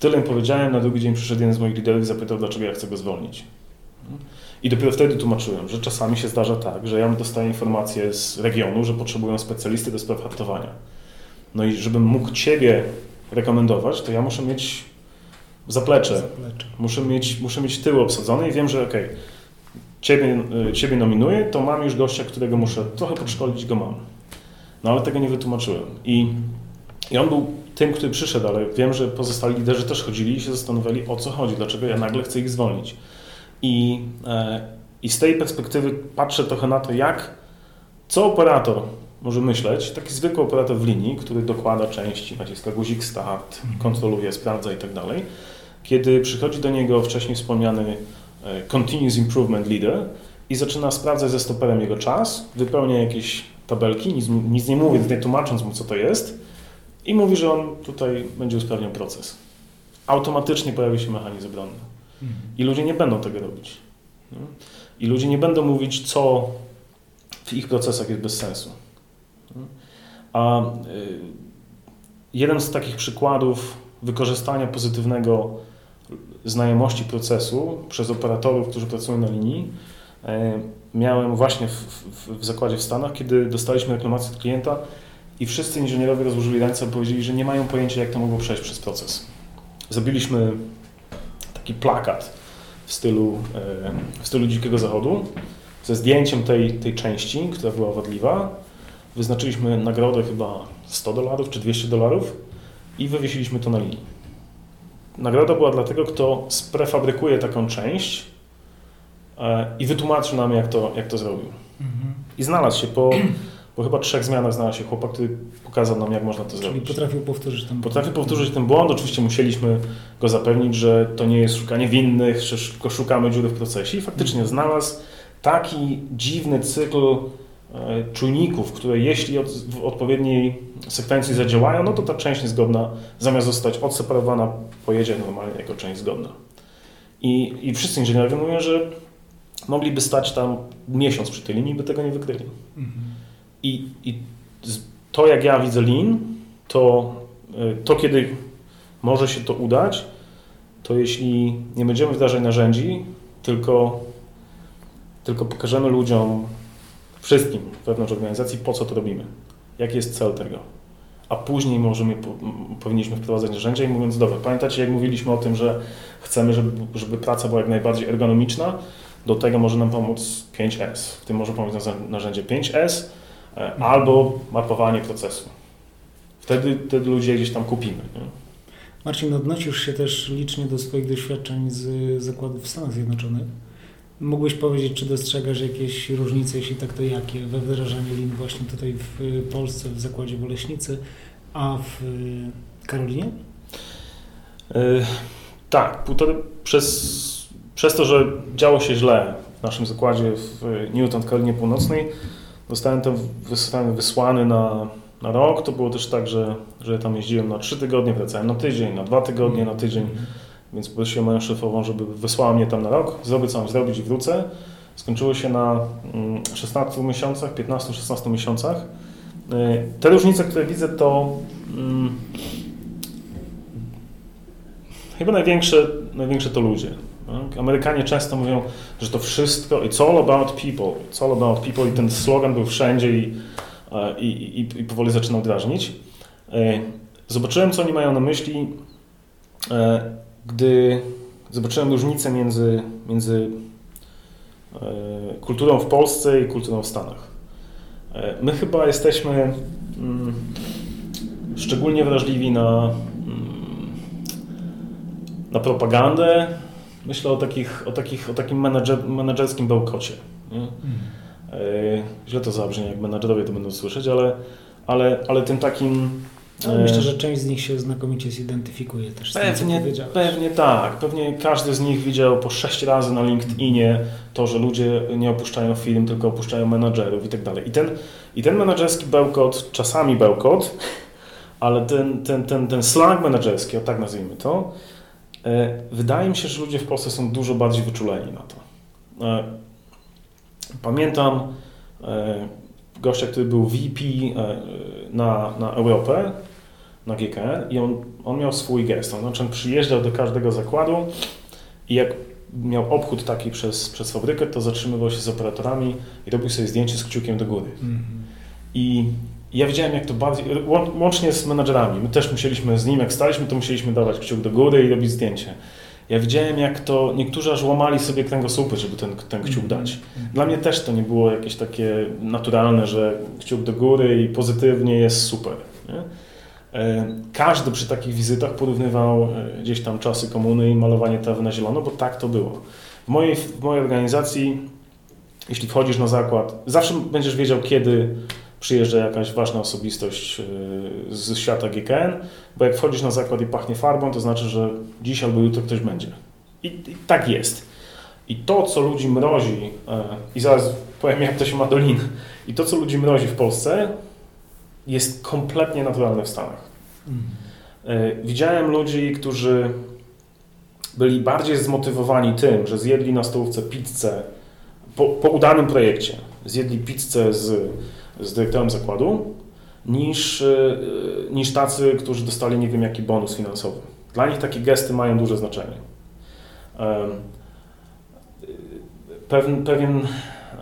Tyle im powiedziałem, na drugi dzień przyszedł jeden z moich liderów i zapytał, dlaczego ja chcę go zwolnić. I dopiero wtedy tłumaczyłem, że czasami się zdarza tak, że ja dostaję informację z regionu, że potrzebują specjalisty do spraw hartowania. No i żebym mógł Ciebie rekomendować, to ja muszę mieć zaplecze. zaplecze. Muszę, mieć, muszę mieć tył obsadzony i wiem, że okej, okay, ciebie, y, ciebie nominuję, to mam już gościa, którego muszę trochę podszkolić, go mam. No ale tego nie wytłumaczyłem. I, I on był tym, który przyszedł, ale wiem, że pozostali liderzy też chodzili i się zastanawiali, o co chodzi, dlaczego ja nagle chcę ich zwolnić. I, e, i z tej perspektywy patrzę trochę na to, jak, co operator może myśleć, taki zwykły operator w linii, który dokłada części, naciska guzik start, kontroluje, sprawdza i tak dalej kiedy przychodzi do niego wcześniej wspomniany e, Continuous Improvement Leader i zaczyna sprawdzać ze stoperem jego czas, wypełnia jakieś tabelki, nic, nic nie mówiąc, nie tłumacząc mu, co to jest i mówi, że on tutaj będzie usprawniał proces. Automatycznie pojawi się mechanizm obronny. I ludzie nie będą tego robić. I ludzie nie będą mówić, co w ich procesach jest bez sensu. A y, jeden z takich przykładów wykorzystania pozytywnego znajomości procesu przez operatorów, którzy pracują na linii, e, miałem właśnie w, w, w zakładzie w Stanach, kiedy dostaliśmy reklamację od klienta i wszyscy inżynierowie rozłożyli ręce i powiedzieli, że nie mają pojęcia, jak to mogło przejść przez proces. Zrobiliśmy taki plakat w stylu, e, w stylu Dzikiego Zachodu ze zdjęciem tej, tej części, która była wadliwa. Wyznaczyliśmy nagrodę chyba 100 dolarów czy 200 dolarów i wywiesiliśmy to na linii. Nagroda była dla tego, kto sprefabrykuje taką część e, i wytłumaczy nam, jak to, jak to zrobił. Mhm. I znalazł się po, po chyba trzech zmianach znalazł się chłopak, który pokazał nam, jak można to Czyli zrobić. Czyli potrafił powtórzyć ten błąd. Potrafił powtórzyć ten błąd. Oczywiście musieliśmy go zapewnić, że to nie jest szukanie winnych, że szukamy dziury w procesie. I faktycznie mhm. znalazł taki dziwny cykl E, czujników, które jeśli od, w odpowiedniej sekwencji zadziałają, no to ta część niezgodna zamiast zostać odseparowana, pojedzie normalnie jako część zgodna. I, i wszyscy inżynierowie mówią, że mogliby stać tam miesiąc przy tej linii, by tego nie wykryli. Mhm. I, I to, jak ja widzę Lean, to, e, to kiedy może się to udać, to jeśli nie będziemy wdrażać narzędzi, tylko, tylko pokażemy ludziom wszystkim wewnątrz organizacji, po co to robimy, jaki jest cel tego. A później możemy, powinniśmy wprowadzać narzędzia i mówiąc, dobra, pamiętacie jak mówiliśmy o tym, że chcemy, żeby, żeby praca była jak najbardziej ergonomiczna, do tego może nam pomóc 5S. W tym może pomóc narzędzie 5S e, albo mapowanie procesu. Wtedy, wtedy ludzie gdzieś tam kupimy. Nie? Marcin, odnosisz się też licznie do swoich doświadczeń z zakładów w Stanach Zjednoczonych. Mógłbyś powiedzieć, czy dostrzegasz jakieś różnice, jeśli tak to jakie, we wdrażaniu lin właśnie tutaj w Polsce, w zakładzie w Oleśnicy, a w Karolinie? Yy, tak, półtory, przez, przez to, że działo się źle w naszym zakładzie w Newton, Karolinie Północnej, zostałem tam wysłany na, na rok. To było też tak, że, że tam jeździłem na trzy tygodnie, wracałem na tydzień, na dwa tygodnie, na tydzień. Więc poprosiłem moją szefową, żeby wysłała mnie tam na rok, zrobię co mam zrobić i wrócę. Skończyło się na 16 mm, miesiącach, 15-16 miesiącach. Y, te różnice, które widzę, to mm, chyba największe, największe to ludzie. Tak? Amerykanie często mówią, że to wszystko, it's all about people, it's all about people i ten slogan był wszędzie i, i, i, i powoli zaczynał drażnić. Zobaczyłem, co oni mają na myśli, gdy zobaczyłem różnicę między, między kulturą w Polsce i kulturą w Stanach. My chyba jesteśmy mm, szczególnie wrażliwi na, mm, na propagandę. Myślę o, takich, o, takich, o takim menadżer, menadżerskim bełkocie. Mm. Źle to zabrzmi, jak menadżerowie to będą słyszeć, ale, ale, ale tym takim ale myślę, że część z nich się znakomicie zidentyfikuje też pewnie, z tym, Pewnie tak. Pewnie każdy z nich widział po sześć razy na LinkedInie to, że ludzie nie opuszczają firm, tylko opuszczają menadżerów i tak dalej. I ten, i ten menadżerski bełkot, czasami bełkot, ale ten, ten, ten, ten slang menedżerski, o tak nazwijmy to, e, wydaje mi się, że ludzie w Polsce są dużo bardziej wyczuleni na to. E, pamiętam e, gościa, który był VP na, na Europę, na GKN i on, on miał swój gest. On, znaczy on przyjeżdżał do każdego zakładu i jak miał obchód taki przez, przez fabrykę, to zatrzymywał się z operatorami i robił sobie zdjęcie z kciukiem do góry. Mm -hmm. I ja widziałem, jak to bardziej, łącznie z menadżerami, my też musieliśmy z nim, jak staliśmy, to musieliśmy dawać kciuk do góry i robić zdjęcie. Ja widziałem, jak to niektórzy aż łamali sobie kręgosłupy, żeby ten, ten kciuk mhm. dać. Dla mnie też to nie było jakieś takie naturalne, że kciuk do góry i pozytywnie jest super. Nie? E, każdy przy takich wizytach porównywał e, gdzieś tam czasy komuny i malowanie trawy na zielono, bo tak to było. W mojej, w mojej organizacji, jeśli wchodzisz na zakład, zawsze będziesz wiedział, kiedy przyjeżdża jakaś ważna osobistość e, z świata GKN, bo jak wchodzisz na zakład i pachnie farbą, to znaczy, że dziś albo jutro ktoś będzie. I, i tak jest. I to, co ludzi mrozi, e, i zaraz powiem, jak to się ma do lin, i to, co ludzi mrozi w Polsce, jest kompletnie naturalne w Stanach. Mhm. Widziałem ludzi, którzy byli bardziej zmotywowani tym, że zjedli na stołówce pizzę po, po udanym projekcie. Zjedli pizzę z z dyrektorem zakładu, niż, e, niż tacy, którzy dostali nie wiem jaki bonus finansowy. Dla nich takie gesty mają duże znaczenie. Pewien, pewien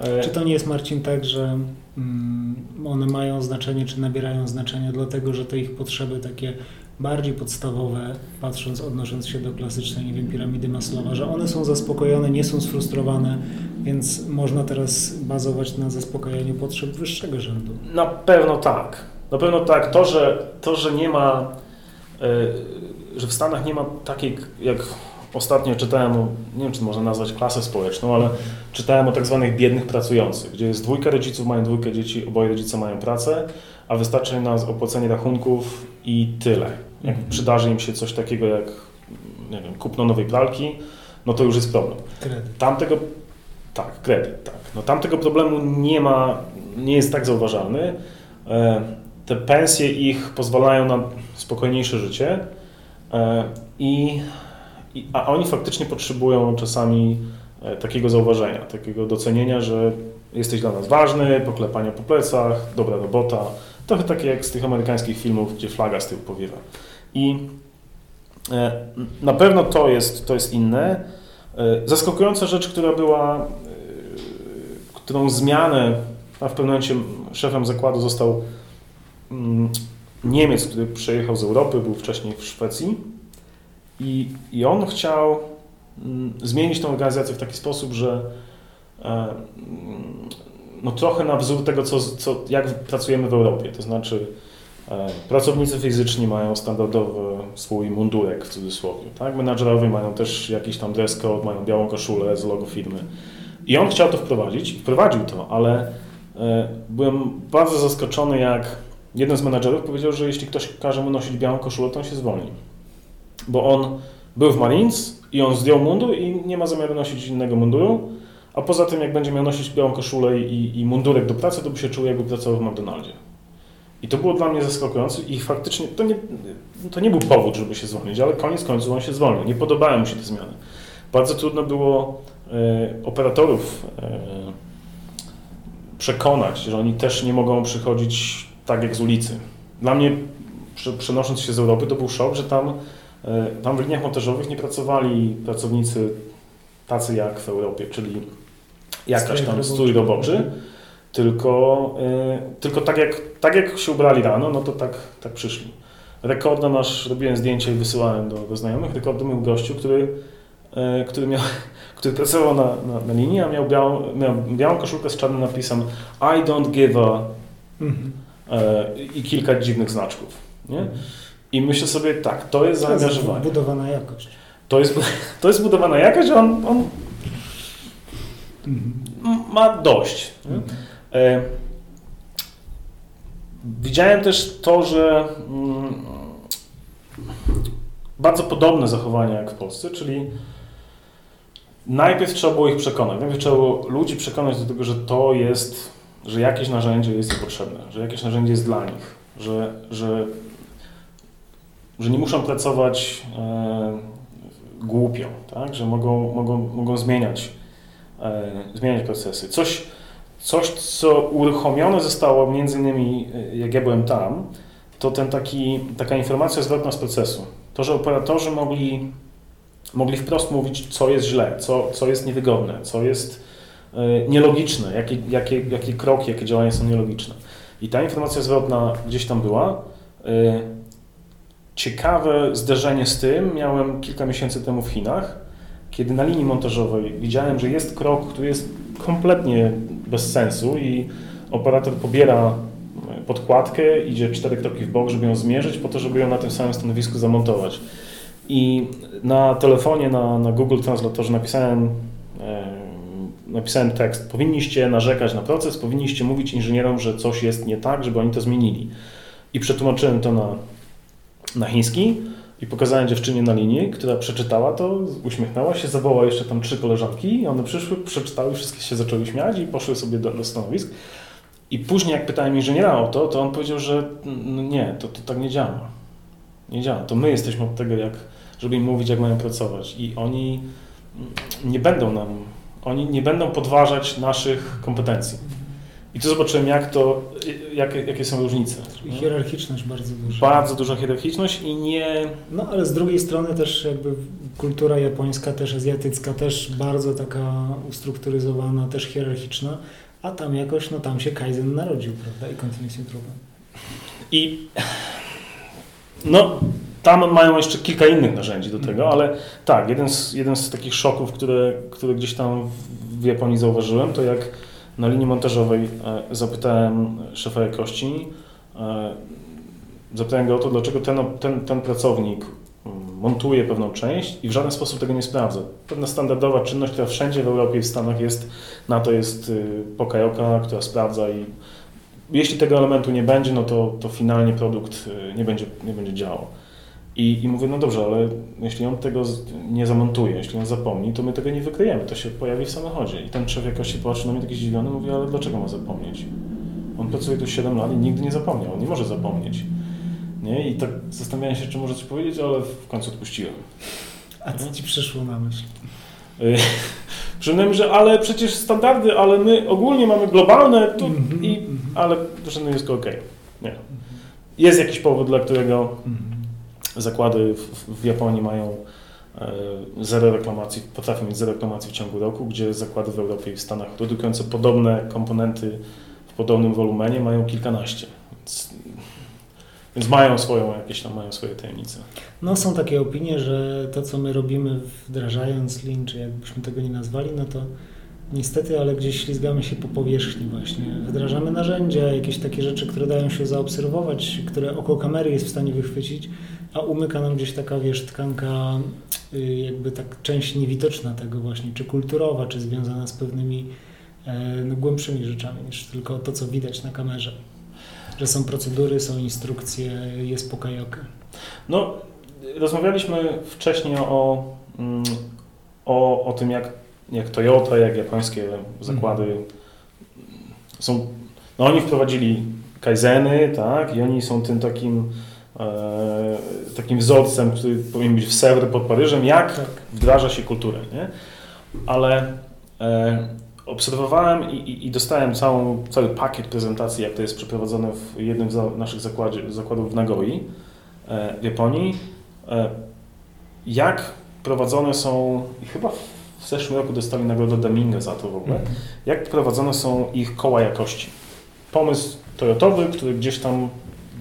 e, czy to nie jest, Marcin, tak, że mm, one mają znaczenie, czy nabierają znaczenia, dlatego że te ich potrzeby takie bardziej podstawowe, patrząc, odnosząc się do klasycznej, nie wiem, piramidy Maslowa, że one są zaspokojone, nie są sfrustrowane, więc można teraz bazować na zaspokojeniu potrzeb wyższego rzędu. Na pewno tak. Na pewno tak. To, że, to, że nie ma, yy, że w Stanach nie ma takiej, jak ostatnio czytałem, nie wiem, czy można nazwać klasę społeczną, ale czytałem o tak zwanych biednych pracujących, gdzie jest dwójka rodziców, mają dwójkę dzieci, oboje rodzice mają pracę, a wystarczy na opłacenie rachunków i tyle. Jak mhm. przydarzy im się coś takiego jak nie wiem, kupno nowej pralki, no to już jest problem. Kredyt. Tamtego, tak, kredyt, tak. No tamtego problemu nie ma, nie jest tak zauważalny. E, te pensje ich pozwalają na spokojniejsze życie e, i, a oni faktycznie potrzebują czasami e, takiego zauważenia, takiego docenienia, że jesteś dla nas ważny, poklepania po plecach, dobra robota, Trochę takie jak z tych amerykańskich filmów, gdzie flaga z tyłu powiewa. I e, na pewno to jest, to jest inne. E, zaskakująca rzecz, która była, e, którą zmianę, a w pewnym momencie szefem zakładu został mm, Niemiec, który przyjechał z Europy, był wcześniej w Szwecji i, i on chciał mm, zmienić tę organizację w taki sposób, że no trochę na wzór tego, co, co, jak pracujemy w Europie. To znaczy e, pracownicy fizyczni mają standardowy swój mundurek w cudzysłowie. Tak? Menadżerowie mają też jakiś tam dress code, mają białą koszulę z logo firmy. I on chciał to wprowadzić wprowadził to, ale e, byłem bardzo zaskoczony, jak jeden z menadżerów powiedział, że jeśli ktoś każe mu nosić białą koszulę, to on się zwolni. Bo on był w Marines i on zdjął mundur i nie ma zamiaru nosić innego munduru a poza tym, jak będzie miał nosić białą koszulę i, i mundurek do pracy, to by się czuł, jakby pracował w McDonaldzie. I to było dla mnie zaskakujące i faktycznie to nie, to nie był powód, żeby się zwolnić, ale koniec końców on się zwolnił. Nie podobały mu się te zmiany. Bardzo trudno było e, operatorów e, przekonać, że oni też nie mogą przychodzić tak jak z ulicy. Dla mnie, przenosząc się z Europy, to był szok, że tam E, tam w liniach montażowych nie pracowali pracownicy tacy jak w Europie, czyli jakaś tam stój roboczy, tylko, y, tylko tak, jak, tak jak się ubrali rano, no to tak, tak przyszli. Rekordem nasz, robiłem zdjęcia i wysyłałem do, do znajomych, rekordem był gościu, który, y, który, miał, który pracował na, na, na linii, a miał, białą, miał białą koszulkę z czarnym napisem I don't give a mhm. y, i kilka dziwnych znaczków. Nie? I myślę sobie, tak, to jest zaangażowanie. To jest budowana jakość. To jest, to jest budowana jakość, on, on. Ma dość. E, widziałem też to, że mm, bardzo podobne zachowania jak w Polsce, czyli najpierw trzeba było ich przekonać. Najpierw trzeba było ludzi przekonać do tego, że to jest, że jakieś narzędzie jest potrzebne, że jakieś narzędzie jest dla nich, że, że, że nie muszą pracować e, głupio, tak? że mogą, mogą, mogą zmieniać, zmieniać procesy. Coś, coś, co uruchomione zostało między innymi, e, jak ja byłem tam, to ten taki, taka informacja zwrotna z procesu. To, że operatorzy mogli, mogli wprost mówić, co jest źle, co, co jest niewygodne, co jest e, nielogiczne, jakie, jakie, jakie kroki, jakie działania są nielogiczne. I ta informacja zwrotna gdzieś tam była. E, ciekawe zderzenie z tym miałem kilka miesięcy temu w Chinach, kiedy na linii montażowej widziałem, że jest krok, który jest kompletnie bez sensu i operator pobiera podkładkę, idzie cztery kroki w bok, żeby ją zmierzyć, po to, żeby ją na tym samym stanowisku zamontować. I na telefonie, na, na Google Translatorze napisałem, e, napisałem tekst. Powinniście narzekać na proces, powinniście mówić inżynierom, że coś jest nie tak, żeby oni to zmienili. I przetłumaczyłem to na, na chiński i pokazałem dziewczynie na linii, która przeczytała to, uśmiechnęła się, zawołała jeszcze tam trzy koleżanki i one przyszły, przeczytały, wszystkie się zaczęły śmiać i poszły sobie do, do stanowisk. I później jak pytałem inżyniera o to, to on powiedział, że no nie, to, to tak nie działa. Nie działa. To my jesteśmy od tego, jak, żeby im mówić, jak mają pracować. I oni nie będą nam, oni nie będą podważać naszych kompetencji. I tu zobaczyłem, jak to, jakie, jakie są różnice. I hierarchiczność bardzo duża. Bardzo duża hierarchiczność i nie... No, ale z drugiej strony też jakby kultura japońska, też azjatycka, też bardzo taka ustrukturyzowana, też hierarchiczna, a tam jakoś, no tam się Kaizen narodził, prawda, i Continuous Improvement. I no, tam mają jeszcze kilka innych narzędzi do tego, ale tak, jeden z, jeden z takich szoków, które, które gdzieś tam w Japonii zauważyłem, to jak na linii montażowej e, zapytałem szefa jakości, e, zapytałem go o to, dlaczego ten, ten, ten pracownik mm, montuje pewną część i w żaden sposób tego nie sprawdza. Pewna standardowa czynność, która wszędzie w Europie i w Stanach jest, na to jest y, pokajoka, która sprawdza i jeśli tego elementu nie będzie, no to, to finalnie produkt y, nie będzie, nie będzie działał. I, I mówię, no dobrze, ale jeśli on tego nie zamontuje, jeśli on zapomni, to my tego nie wykryjemy, to się pojawi w samochodzie. I ten szef jakoś się patrzy na mnie taki zdziwiony, mówi, ale dlaczego ma zapomnieć? On pracuje tu 7 lat i nigdy nie zapomniał, on nie może zapomnieć. Nie? I tak zastanawiałem się, czy może coś powiedzieć, ale w końcu odpuściłem. A co Ci przyszło na myśl? Przynajmniej, że ale przecież standardy, ale my ogólnie mamy globalne, tu, mm -hmm, i, mm -hmm. ale że jest ok. Nie. Jest jakiś powód, dla którego mm -hmm zakłady w, w Japonii mają e, zero reklamacji, potrafią mieć zero reklamacji w ciągu roku, gdzie zakłady w Europie i w Stanach produkujące podobne komponenty w podobnym wolumenie mają kilkanaście. Więc, więc mają swoją jakieś tam, mają swoje tajemnice. No są takie opinie, że to co my robimy wdrażając Lean, czy jakbyśmy tego nie nazwali, no to Niestety, ale gdzieś ślizgamy się po powierzchni właśnie. Wdrażamy narzędzia, jakieś takie rzeczy, które dają się zaobserwować, które oko kamery jest w stanie wychwycić, a umyka nam gdzieś taka, wiesz, tkanka, y, jakby tak część niewidoczna tego właśnie, czy kulturowa, czy związana z pewnymi e, no, głębszymi rzeczami niż tylko to, co widać na kamerze. Że są procedury, są instrukcje, jest pokajoka. No, rozmawialiśmy wcześniej o, mm, o, o tym, jak, jak Toyota, jak japońskie zakłady mhm. są, no oni wprowadzili kaizeny, tak, i oni są tym takim takim wzorcem, który powinien być w Sewry pod Paryżem, jak tak. wdraża się kulturę. Nie? Ale e, obserwowałem i, i, i, dostałem całą, cały pakiet prezentacji, jak to jest przeprowadzone w jednym z naszych zakładzie, zakładów w Nagoi e, w Japonii. E, jak prowadzone są, i chyba w zeszłym roku dostali nagrodę Deminga za to w ogóle, Mhm. jak prowadzone są ich koła jakości. Pomysł Toyotowy, który gdzieś tam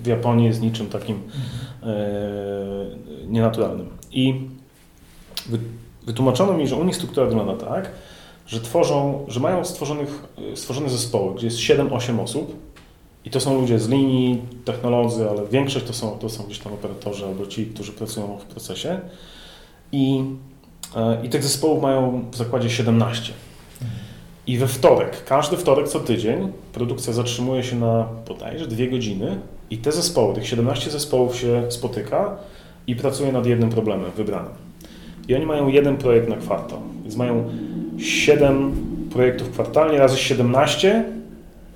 w Japonii jest niczym takim e, nienaturalnym. I wy, wytłumaczono mi, że u nich struktura wygląda tak, że tworzą, że mają stworzonych, e, stworzone zespoły, gdzie jest 7-8 osób i to są ludzie z linii, technolodzy, ale większość to są, to są gdzieś tam operatorzy albo ci, którzy pracują w procesie. I, e, I tych zespołów mają w zakładzie 17. I we wtorek, każdy wtorek co tydzień, produkcja zatrzymuje się na bodajże dwie godziny i te zespoły, tych 17 zespołów się spotyka i pracuje nad jednym problemem wybranym. I oni mają jeden projekt na kwartał, więc mają 7 projektów kwartalnie razy 17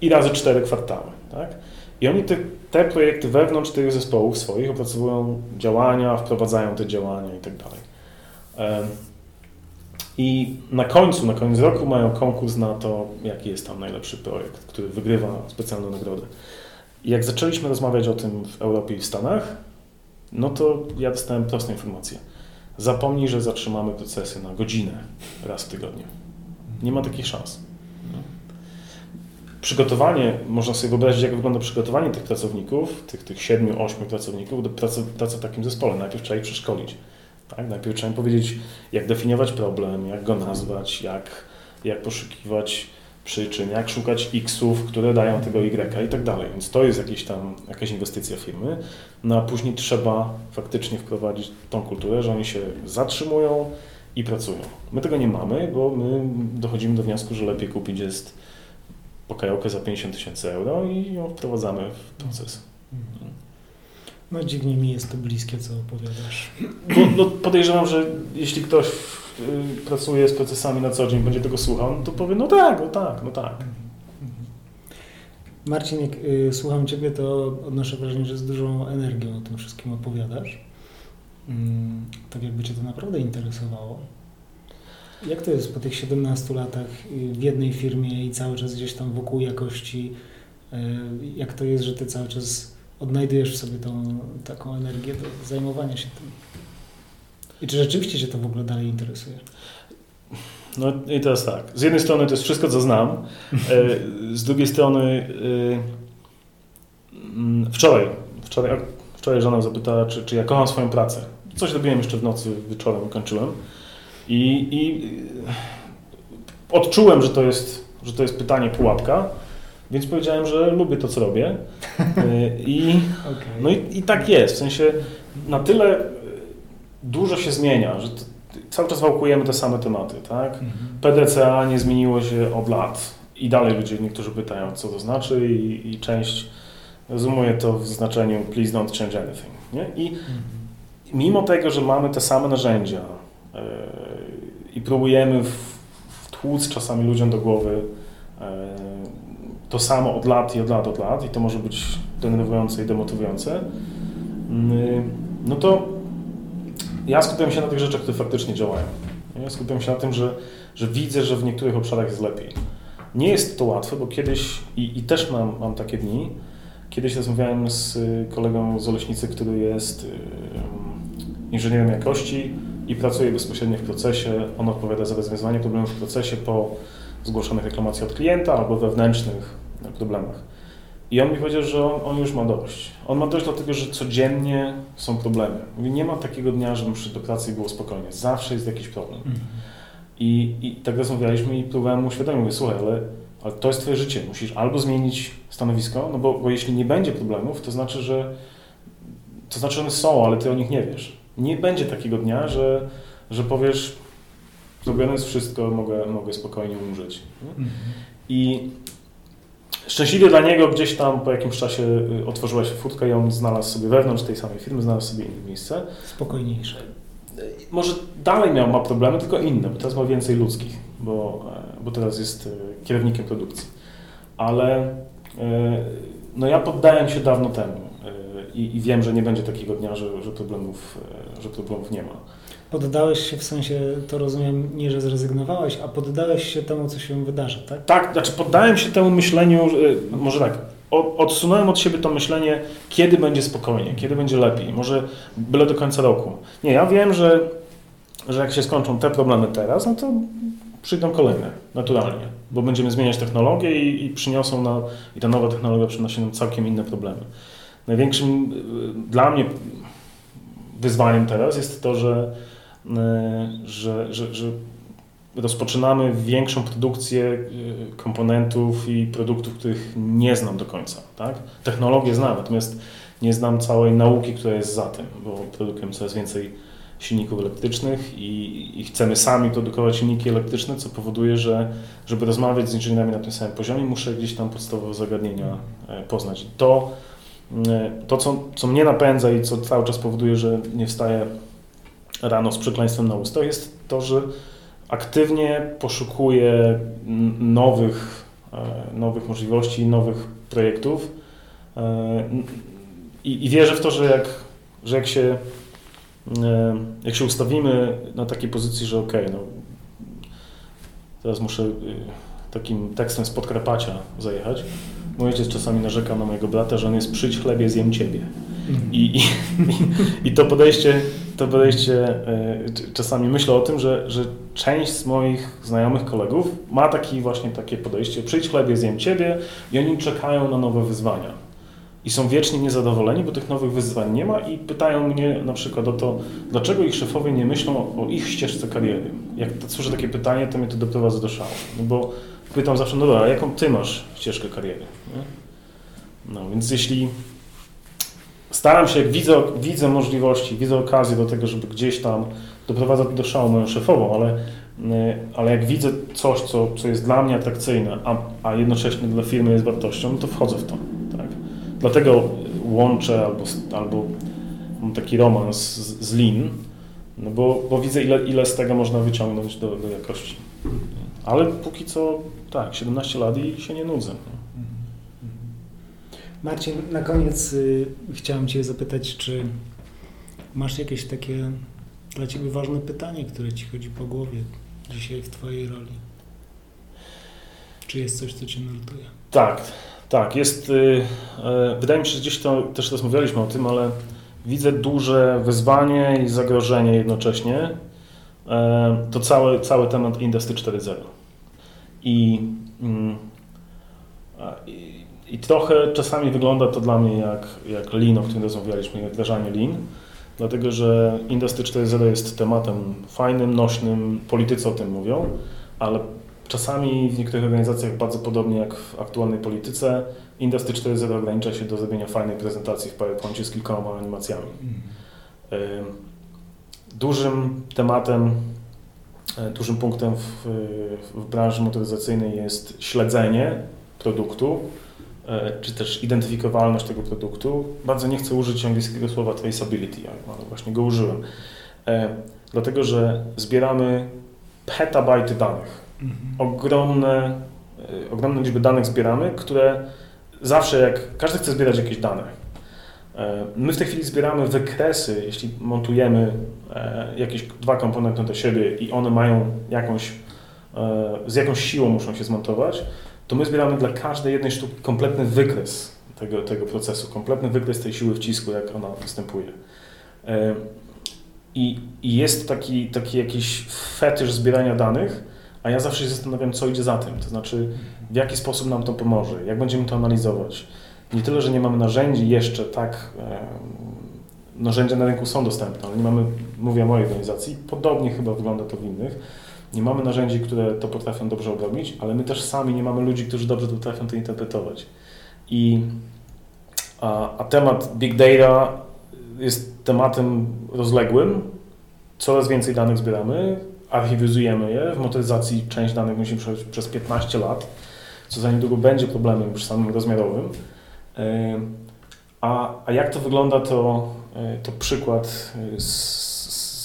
i razy 4 kwartały. Tak? I oni te, te projekty wewnątrz tych zespołów swoich opracowują działania, wprowadzają te działania i tak dalej. I na końcu, na koniec roku mają konkurs na to, jaki jest tam najlepszy projekt, który wygrywa specjalną nagrodę. Jak zaczęliśmy rozmawiać o tym w Europie i w Stanach, no to ja dostałem prostą informację. Zapomnij, że zatrzymamy procesy na godzinę raz w tygodniu. Nie ma takich szans. Przygotowanie, można sobie wyobrazić, jak wygląda przygotowanie tych pracowników, tych, tych siedmiu, ośmiu pracowników do pracy, pracy w takim zespole. Najpierw trzeba ich przeszkolić. Tak? Najpierw trzeba im powiedzieć, jak definiować problem, jak go nazwać, jak, jak poszukiwać przyczyn, jak szukać X-ów, które dają tego Y i tak dalej. Więc to jest jakieś tam, jakaś inwestycja firmy. No a później trzeba faktycznie wprowadzić tą kulturę, że oni się zatrzymują i pracują. My tego nie mamy, bo my dochodzimy do wniosku, że lepiej kupić jest pokajokę za 50 tysięcy euro i ją wprowadzamy w proces. No dziwnie mi jest to bliskie, co opowiadasz. Bo, no, podejrzewam, że jeśli ktoś pracuje z procesami na co dzień, będzie tego słuchał, no to powie, no tak, no tak, no tak. Marcin, jak y, słucham Ciebie, to odnoszę wrażenie, że z dużą energią o tym wszystkim opowiadasz. Mm, tak jakby Cię to naprawdę interesowało. Jak to jest po tych 17 latach y, w jednej firmie i cały czas gdzieś tam wokół jakości? y, Jak to jest, że Ty cały czas odnajdujesz w sobie tą taką energię do zajmowania się tym? I czy rzeczywiście Cię to w ogóle dalej interesuje? No i teraz tak, z jednej strony to jest wszystko, co znam, e, z drugiej strony e, mm, wczoraj, wczoraj, wczoraj żona zapytała, czy, czy ja kocham swoją pracę. Coś robiłem jeszcze w nocy, wieczorem kończyłem i, i e, odczułem, że to, jest, że to jest pytanie pułapka, więc powiedziałem, że lubię to, co robię i Okay. no i, i tak jest, w sensie na tyle dużo się zmienia, że cały czas wałkujemy te same tematy, tak? Mhm. PDCA nie zmieniło się od lat i dalej ludzie, niektórzy pytają, co to znaczy i, i część rozumuje to w znaczeniu please don't change anything, nie? I Mhm. mimo tego, że mamy te same narzędzia e, i próbujemy w, wtłuc czasami ludziom do głowy e, to samo od lat i od lat, od lat i to może być denerwujące i demotywujące, mm, no to ja skupiam się na tych rzeczach, które faktycznie działają. Ja skupiam się na tym, że, że widzę, że w niektórych obszarach jest lepiej. Nie jest to łatwe, bo kiedyś, i, i też mam, mam takie dni, kiedyś rozmawiałem z kolegą z Oleśnicy, który jest inżynierem jakości i pracuje bezpośrednio w procesie. On odpowiada za rozwiązywanie problemów w procesie po zgłoszonych reklamacjach od klienta albo wewnętrznych problemach. I on mi powiedział, że on, on już ma dość. On ma dość dlatego, że codziennie są problemy. Mówi, nie ma takiego dnia, żebym przyszedł do pracy i było spokojnie. Zawsze jest jakiś problem. Mhm. I, I tak rozmawialiśmy i próbowałem mu uświadomić, mówię, słuchaj, ale, ale to jest twoje życie, musisz albo zmienić stanowisko, no bo, bo jeśli nie będzie problemów, to znaczy, że to znaczy, one są, ale ty o nich nie wiesz. Nie będzie takiego dnia, że, że powiesz, zrobione jest wszystko, mogę, mogę spokojnie umrzeć. Mhm. I szczęśliwie dla niego gdzieś tam po jakimś czasie y, otworzyła się furtka i on znalazł sobie wewnątrz tej samej firmy, znalazł sobie inne miejsce. Spokojniejsze. Może dalej miał, ma problemy, tylko inne, bo teraz ma więcej ludzkich, bo, e, bo teraz jest e, kierownikiem produkcji. Ale e, no ja poddałem się dawno temu i, i wiem, że nie będzie takiego dnia, że, że, problemów, e, że problemów nie ma. Poddałeś się w sensie, to rozumiem, nie że zrezygnowałeś, a poddałeś się temu, co się wydarzy, tak? Tak, znaczy poddałem się temu myśleniu, że- może tak, odsunąłem od siebie to myślenie, kiedy będzie spokojnie, kiedy będzie lepiej, może byle do końca roku. Nie, ja wiem, że że jak się skończą te problemy teraz, no to przyjdą kolejne, naturalnie, bo będziemy zmieniać technologię i, i przyniosą na, i ta nowa technologia przynosi nam całkiem inne problemy. Największym y, dla mnie wyzwaniem teraz jest to, że, y, że, że, że rozpoczynamy większą produkcję y, komponentów i produktów, których nie znam do końca. Tak? Technologię znam, natomiast nie znam całej nauki, która jest za tym, bo produkujemy coraz więcej silników elektrycznych i, i, chcemy sami produkować silniki elektryczne, co powoduje, że żeby rozmawiać z inżynierami na tym samym poziomie, muszę gdzieś tam podstawowe zagadnienia e, poznać. To, to co, co mnie napędza i co cały czas powoduje, że nie wstaję rano z przekleństwem na ustach, jest to, że aktywnie poszukuję nowych, e, nowych możliwości, nowych projektów i, i wierzę w to, że jak, że jak się E, jak się ustawimy na takiej pozycji, że ok, no teraz muszę y, takim tekstem z Podkarpacia zajechać. Mój ojciec czasami narzeka na mojego brata, że on jest przyjdź chlebie, zjem ciebie. Mhm. I, i, i, to podejście, to podejście e, czasami myślę o tym, że, że część z moich znajomych kolegów ma taki właśnie takie podejście, przyjdź chlebie, zjem ciebie i oni czekają na nowe wyzwania i są wiecznie niezadowoleni, bo tych nowych wyzwań nie ma i pytają mnie na przykład o to, dlaczego ich szefowie nie myślą o ich ścieżce kariery. Jak słyszę takie pytanie, to mnie to doprowadza do szału. No bo pytam zawsze, no dobra, a jaką ty masz ścieżkę kariery? Nie? No więc jeśli staram się, jak widzę, widzę możliwości, widzę okazję do tego, żeby gdzieś tam doprowadzać do szału moją szefową, ale, ale jak widzę coś, co, co jest dla mnie atrakcyjne, a, a jednocześnie dla firmy jest wartością, no to wchodzę w to. Dlatego łączę albo, albo mam taki romans z, z Lean, no bo, bo widzę, ile, ile z tego można wyciągnąć do, do jakości. Ale póki co, tak, 17 lat i się nie nudzę. Marcin, na koniec y, chciałem Cię zapytać, czy masz jakieś takie dla Ciebie ważne pytanie, które Ci chodzi po głowie dzisiaj w Twojej roli? Czy jest coś, co Cię nurtuje? Tak. Tak, jest. Y, e, wydaje mi się, że gdzieś to też rozmawialiśmy o tym, ale widzę duże wyzwanie i zagrożenie jednocześnie. To cały, cały temat Industry 4.0. I, mm, i, I trochę czasami wygląda to dla mnie jak, jak Lean, o którym rozmawialiśmy, jak wdrażanie Lean, dlatego że Industry 4.0 jest tematem fajnym, nośnym, politycy o tym mówią, ale Czasami w niektórych organizacjach bardzo podobnie jak w aktualnej polityce, Industry 4.0 ogranicza się do zrobienia fajnej prezentacji w PowerPoincie z kilkoma animacjami. Mhm. Dużym tematem, e, dużym punktem w, w branży motoryzacyjnej jest śledzenie produktu, e, czy też identyfikowalność tego produktu. Bardzo nie chcę użyć angielskiego słowa traceability, ale właśnie go użyłem. E, dlatego, że zbieramy petabajty danych Mhm. Ogromne, ogromne liczby danych zbieramy, które zawsze jak każdy chce zbierać jakieś dane. E, my w tej chwili zbieramy wykresy, jeśli montujemy e, jakieś dwa komponenty do siebie i one mają jakąś, e, z jakąś siłą muszą się zmontować, to my zbieramy dla każdej jednej sztuki kompletny wykres tego, tego procesu, kompletny wykres tej siły wcisku, jak ona występuje. I, i jest taki, taki jakiś fetysz zbierania danych, a ja zawsze się zastanawiam, co idzie za tym, to znaczy w jaki sposób nam to pomoże, jak będziemy to analizować. Nie tyle, że nie mamy narzędzi jeszcze tak, narzędzia na rynku są dostępne, ale nie mamy, mówię o mojej organizacji, podobnie chyba wygląda to w innych, nie mamy narzędzi, które to potrafią dobrze obrobić, ale my też sami nie mamy ludzi, którzy dobrze potrafią to interpretować. I, a, a temat big data jest tematem rozległym, coraz więcej danych zbieramy, archiwizujemy je. W motoryzacji część danych musi przejść przez 15 lat, co za niedługo będzie problemem już samym rozmiarowym. A, a jak to wygląda, to, e, to przykład e, z,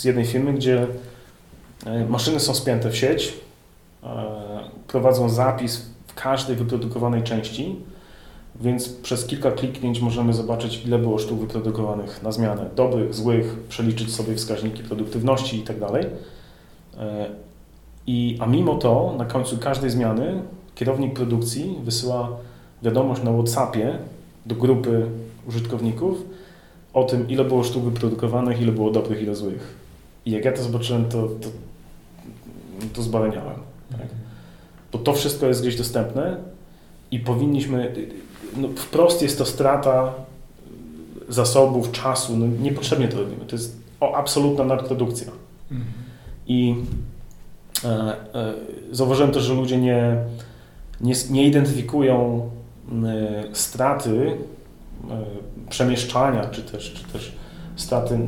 z jednej firmy, gdzie e, maszyny są spięte w sieć, prowadzą zapis w każdej wyprodukowanej części, więc przez kilka kliknięć możemy zobaczyć, ile było sztuk wyprodukowanych na zmianę. Dobrych, złych, przeliczyć sobie wskaźniki produktywności itd. Tak I, a mimo to na końcu każdej zmiany kierownik produkcji wysyła wiadomość na WhatsAppie do grupy użytkowników o tym, ile było sztuk wyprodukowanych, ile było dobrych, ile złych. I jak ja to zobaczyłem, to, to, to zbaleniałem. Tak? Bo to wszystko jest gdzieś dostępne i powinniśmy, no wprost jest to strata zasobów, czasu, no niepotrzebnie to robimy. To jest o, absolutna nadprodukcja. Mhm. I e, e, zauważyłem też, że ludzie nie, nie, nie identyfikują straty e, przemieszczania, czy też, czy też straty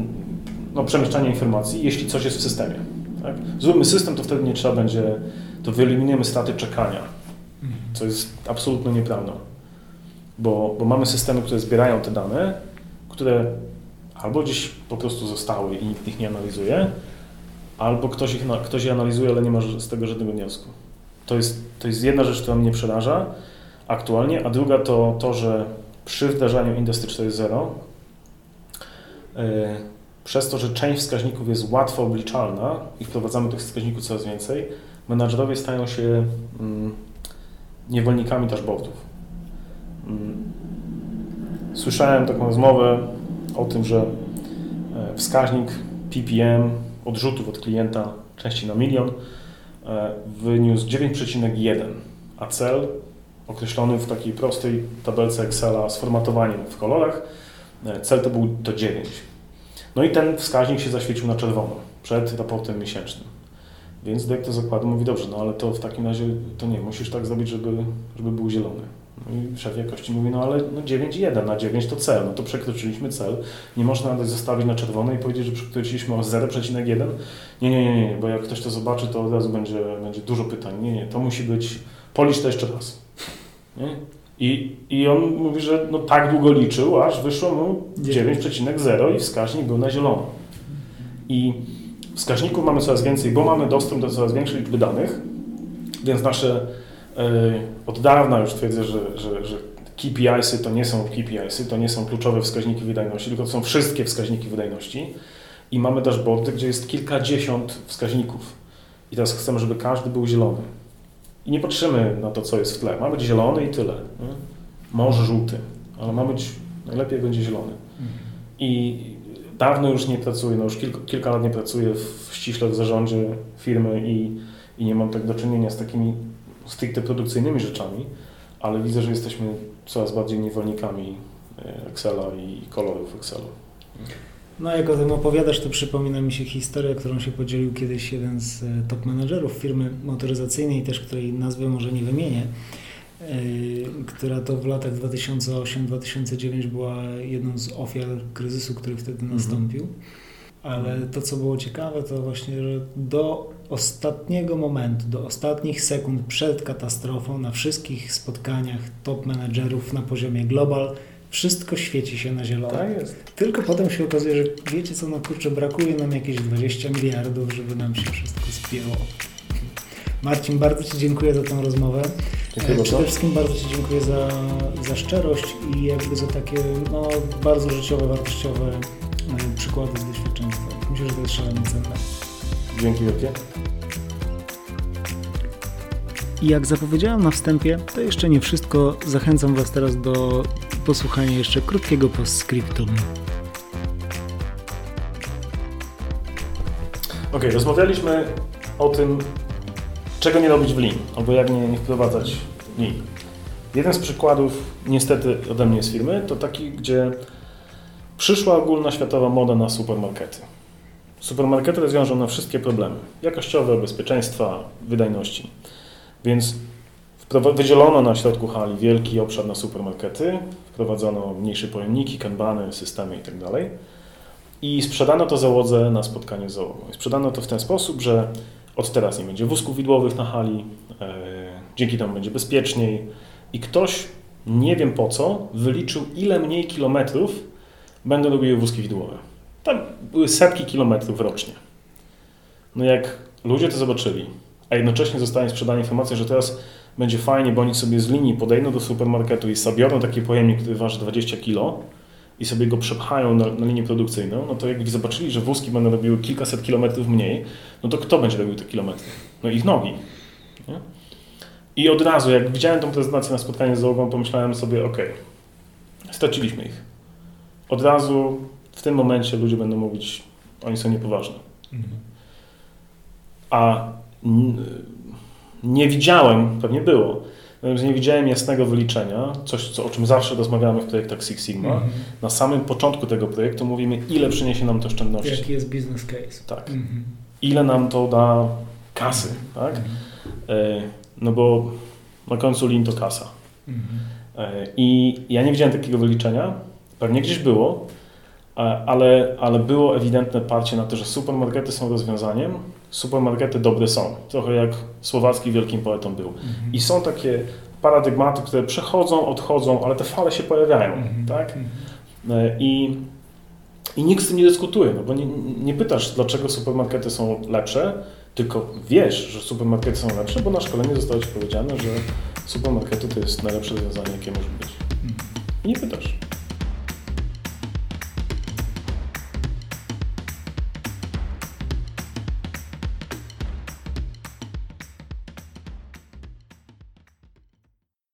no, przemieszczania informacji, jeśli coś jest w systemie. Tak? Zróbmy system, to wtedy nie trzeba będzie, to wyeliminujemy straty czekania, mhm. co jest absolutnie nieprawdą. Bo, bo mamy systemy, które zbierają te dane, które albo gdzieś po prostu zostały i nikt ich nie analizuje, albo ktoś, ich, ktoś je analizuje, ale nie ma z tego żadnego wniosku. To jest, to jest jedna rzecz, która mnie przeraża aktualnie, a druga to to, że przy wdrażaniu Industry 4.0 yy, przez to, że część wskaźników jest łatwo obliczalna i wprowadzamy tych wskaźników coraz więcej, menadżerowie stają się yy, niewolnikami dashboardów. Yy. Słyszałem taką rozmowę o tym, że e, wskaźnik PPM odrzutów od klienta części na milion e, wyniósł 9,1, a cel określony w takiej prostej tabelce Excela z formatowaniem w kolorach, e, cel to był to 9. No i ten wskaźnik się zaświecił na czerwono przed raportem miesięcznym. Więc dyrektor zakładu mówi, dobrze, no ale to w takim razie to nie, musisz tak zrobić, żeby, żeby był zielony. No i szef jakości mówi, no ale no 9,1 na 9 to cel, no to przekroczyliśmy cel. Nie można nawet zostawić na czerwone i powiedzieć, że przekroczyliśmy o 0,1. Nie, nie, nie, nie, bo jak ktoś to zobaczy, to od razu będzie, będzie dużo pytań. Nie, nie, to musi być, policz to jeszcze raz. Nie? I, I on mówi, że no tak długo liczył, aż wyszło mu 9,0 i wskaźnik był na zielono. I wskaźników mamy coraz więcej, bo mamy dostęp do coraz większej liczby danych, więc nasze E, od dawna już twierdzę, że, że, że KPIsy to nie są KPIsy, to nie są kluczowe wskaźniki wydajności, tylko to są wszystkie wskaźniki wydajności. I mamy dashboardy, gdzie jest kilkadziesiąt wskaźników. I teraz chcemy, żeby każdy był zielony. I nie patrzymy na to, co jest w tle. Ma być zielony i tyle. Może żółty, ale ma być, najlepiej będzie zielony. I dawno już nie pracuję, no już kilka, kilka lat nie pracuję w, ściśle w zarządzie firmy i, i nie mam tak do czynienia z takimi stricte produkcyjnymi rzeczami, ale widzę, że jesteśmy coraz bardziej niewolnikami e, Excela i kolorów Excela. No jak o tym opowiadasz, to przypomina mi się historia, którą się podzielił kiedyś jeden z e, top menedżerów firmy motoryzacyjnej, też której nazwy może nie wymienię, yy, która to w latach 2008-2009 była jedną z ofiar kryzysu, który wtedy mhm. nastąpił. Ale to, co było ciekawe, to właśnie, że do ostatniego momentu, do ostatnich sekund przed katastrofą, na wszystkich spotkaniach top menedżerów na poziomie global, wszystko świeci się na zielono. Tak jest. Tylko potem się okazuje, że wiecie co, no kurczę, brakuje nam jakieś 20 miliardów, żeby nam się wszystko spięło. Marcin, bardzo Ci dziękuję za tę rozmowę. Dziękuję Przede wszystkim bardzo Ci dziękuję za, za szczerość i jakby za takie no, bardzo życiowe, wartościowe e, przykłady z doświadczenia. Myślę, że to jest szalenie cenne. Dzięki wielkie. I jak zapowiedziałem na wstępie, to jeszcze nie wszystko. Zachęcam Was teraz do posłuchania jeszcze krótkiego postscriptum. Ok, rozmawialiśmy o tym, czego nie robić w Lean, albo jak nie, nie wprowadzać Lean. Jeden z przykładów, niestety ode mnie z firmy, to taki, gdzie przyszła ogólna światowa moda na supermarkety. Supermarkety rozwiążą na wszystkie problemy jakościowe, bezpieczeństwa, wydajności. Więc wydzielono na środku hali wielki obszar na supermarkety, wprowadzono mniejsze pojemniki, kanbany, systemy itd. Tak I sprzedano to załodze na spotkaniu z załogą. Sprzedano to w ten sposób, że od teraz nie będzie wózków widłowych na hali, e, dzięki temu będzie bezpieczniej. I ktoś, nie wiem po co, wyliczył ile mniej kilometrów będą robiły wózki widłowe. Tam były setki kilometrów rocznie. No jak ludzie to zobaczyli, a jednocześnie zostanie sprzedana informacja, że teraz będzie fajnie, bo oni sobie z linii podejdą do supermarketu i zabiorą taki pojemnik, który waży 20 kg i sobie go przepchają na, na linię produkcyjną, no to jak zobaczyli, że wózki będą robiły kilkaset kilometrów mniej, no to kto będzie robił te kilometry? No ich nogi. Nie? I od razu, jak widziałem tą prezentację na spotkaniu z załogą, pomyślałem sobie, ok, straciliśmy ich. Od razu w tym momencie ludzie będą mówić, oni są niepoważni. A nie widziałem, pewnie było, nie widziałem jasnego wyliczenia, coś co, o czym zawsze rozmawiamy w projektach Six Sigma. Mhm. Na samym początku tego projektu mówimy, ile przyniesie nam to oszczędności. Jaki jest business case? Tak. Mhm. Ile nam to da kasy, tak? Mhm. E, No bo na końcu lin to kasa. E, I ja nie widziałem takiego wyliczenia, pewnie gdzieś było, ale, ale było ewidentne parcie na to, że supermarkety są rozwiązaniem, supermarkety dobre są. Trochę jak słowacki wielkim poetą był. Mhm. I są takie paradygmaty, które przechodzą, odchodzą, ale te fale się pojawiają, Mhm. tak? Mhm. E, I, I nikt z tym nie dyskutuje, no bo nie, nie pytasz, dlaczego supermarkety są lepsze, tylko wiesz, że supermarkety są lepsze, bo na szkoleniu zostało Ci powiedziane, że supermarkety to jest najlepsze rozwiązanie, jakie może być. Mhm. I nie pytasz.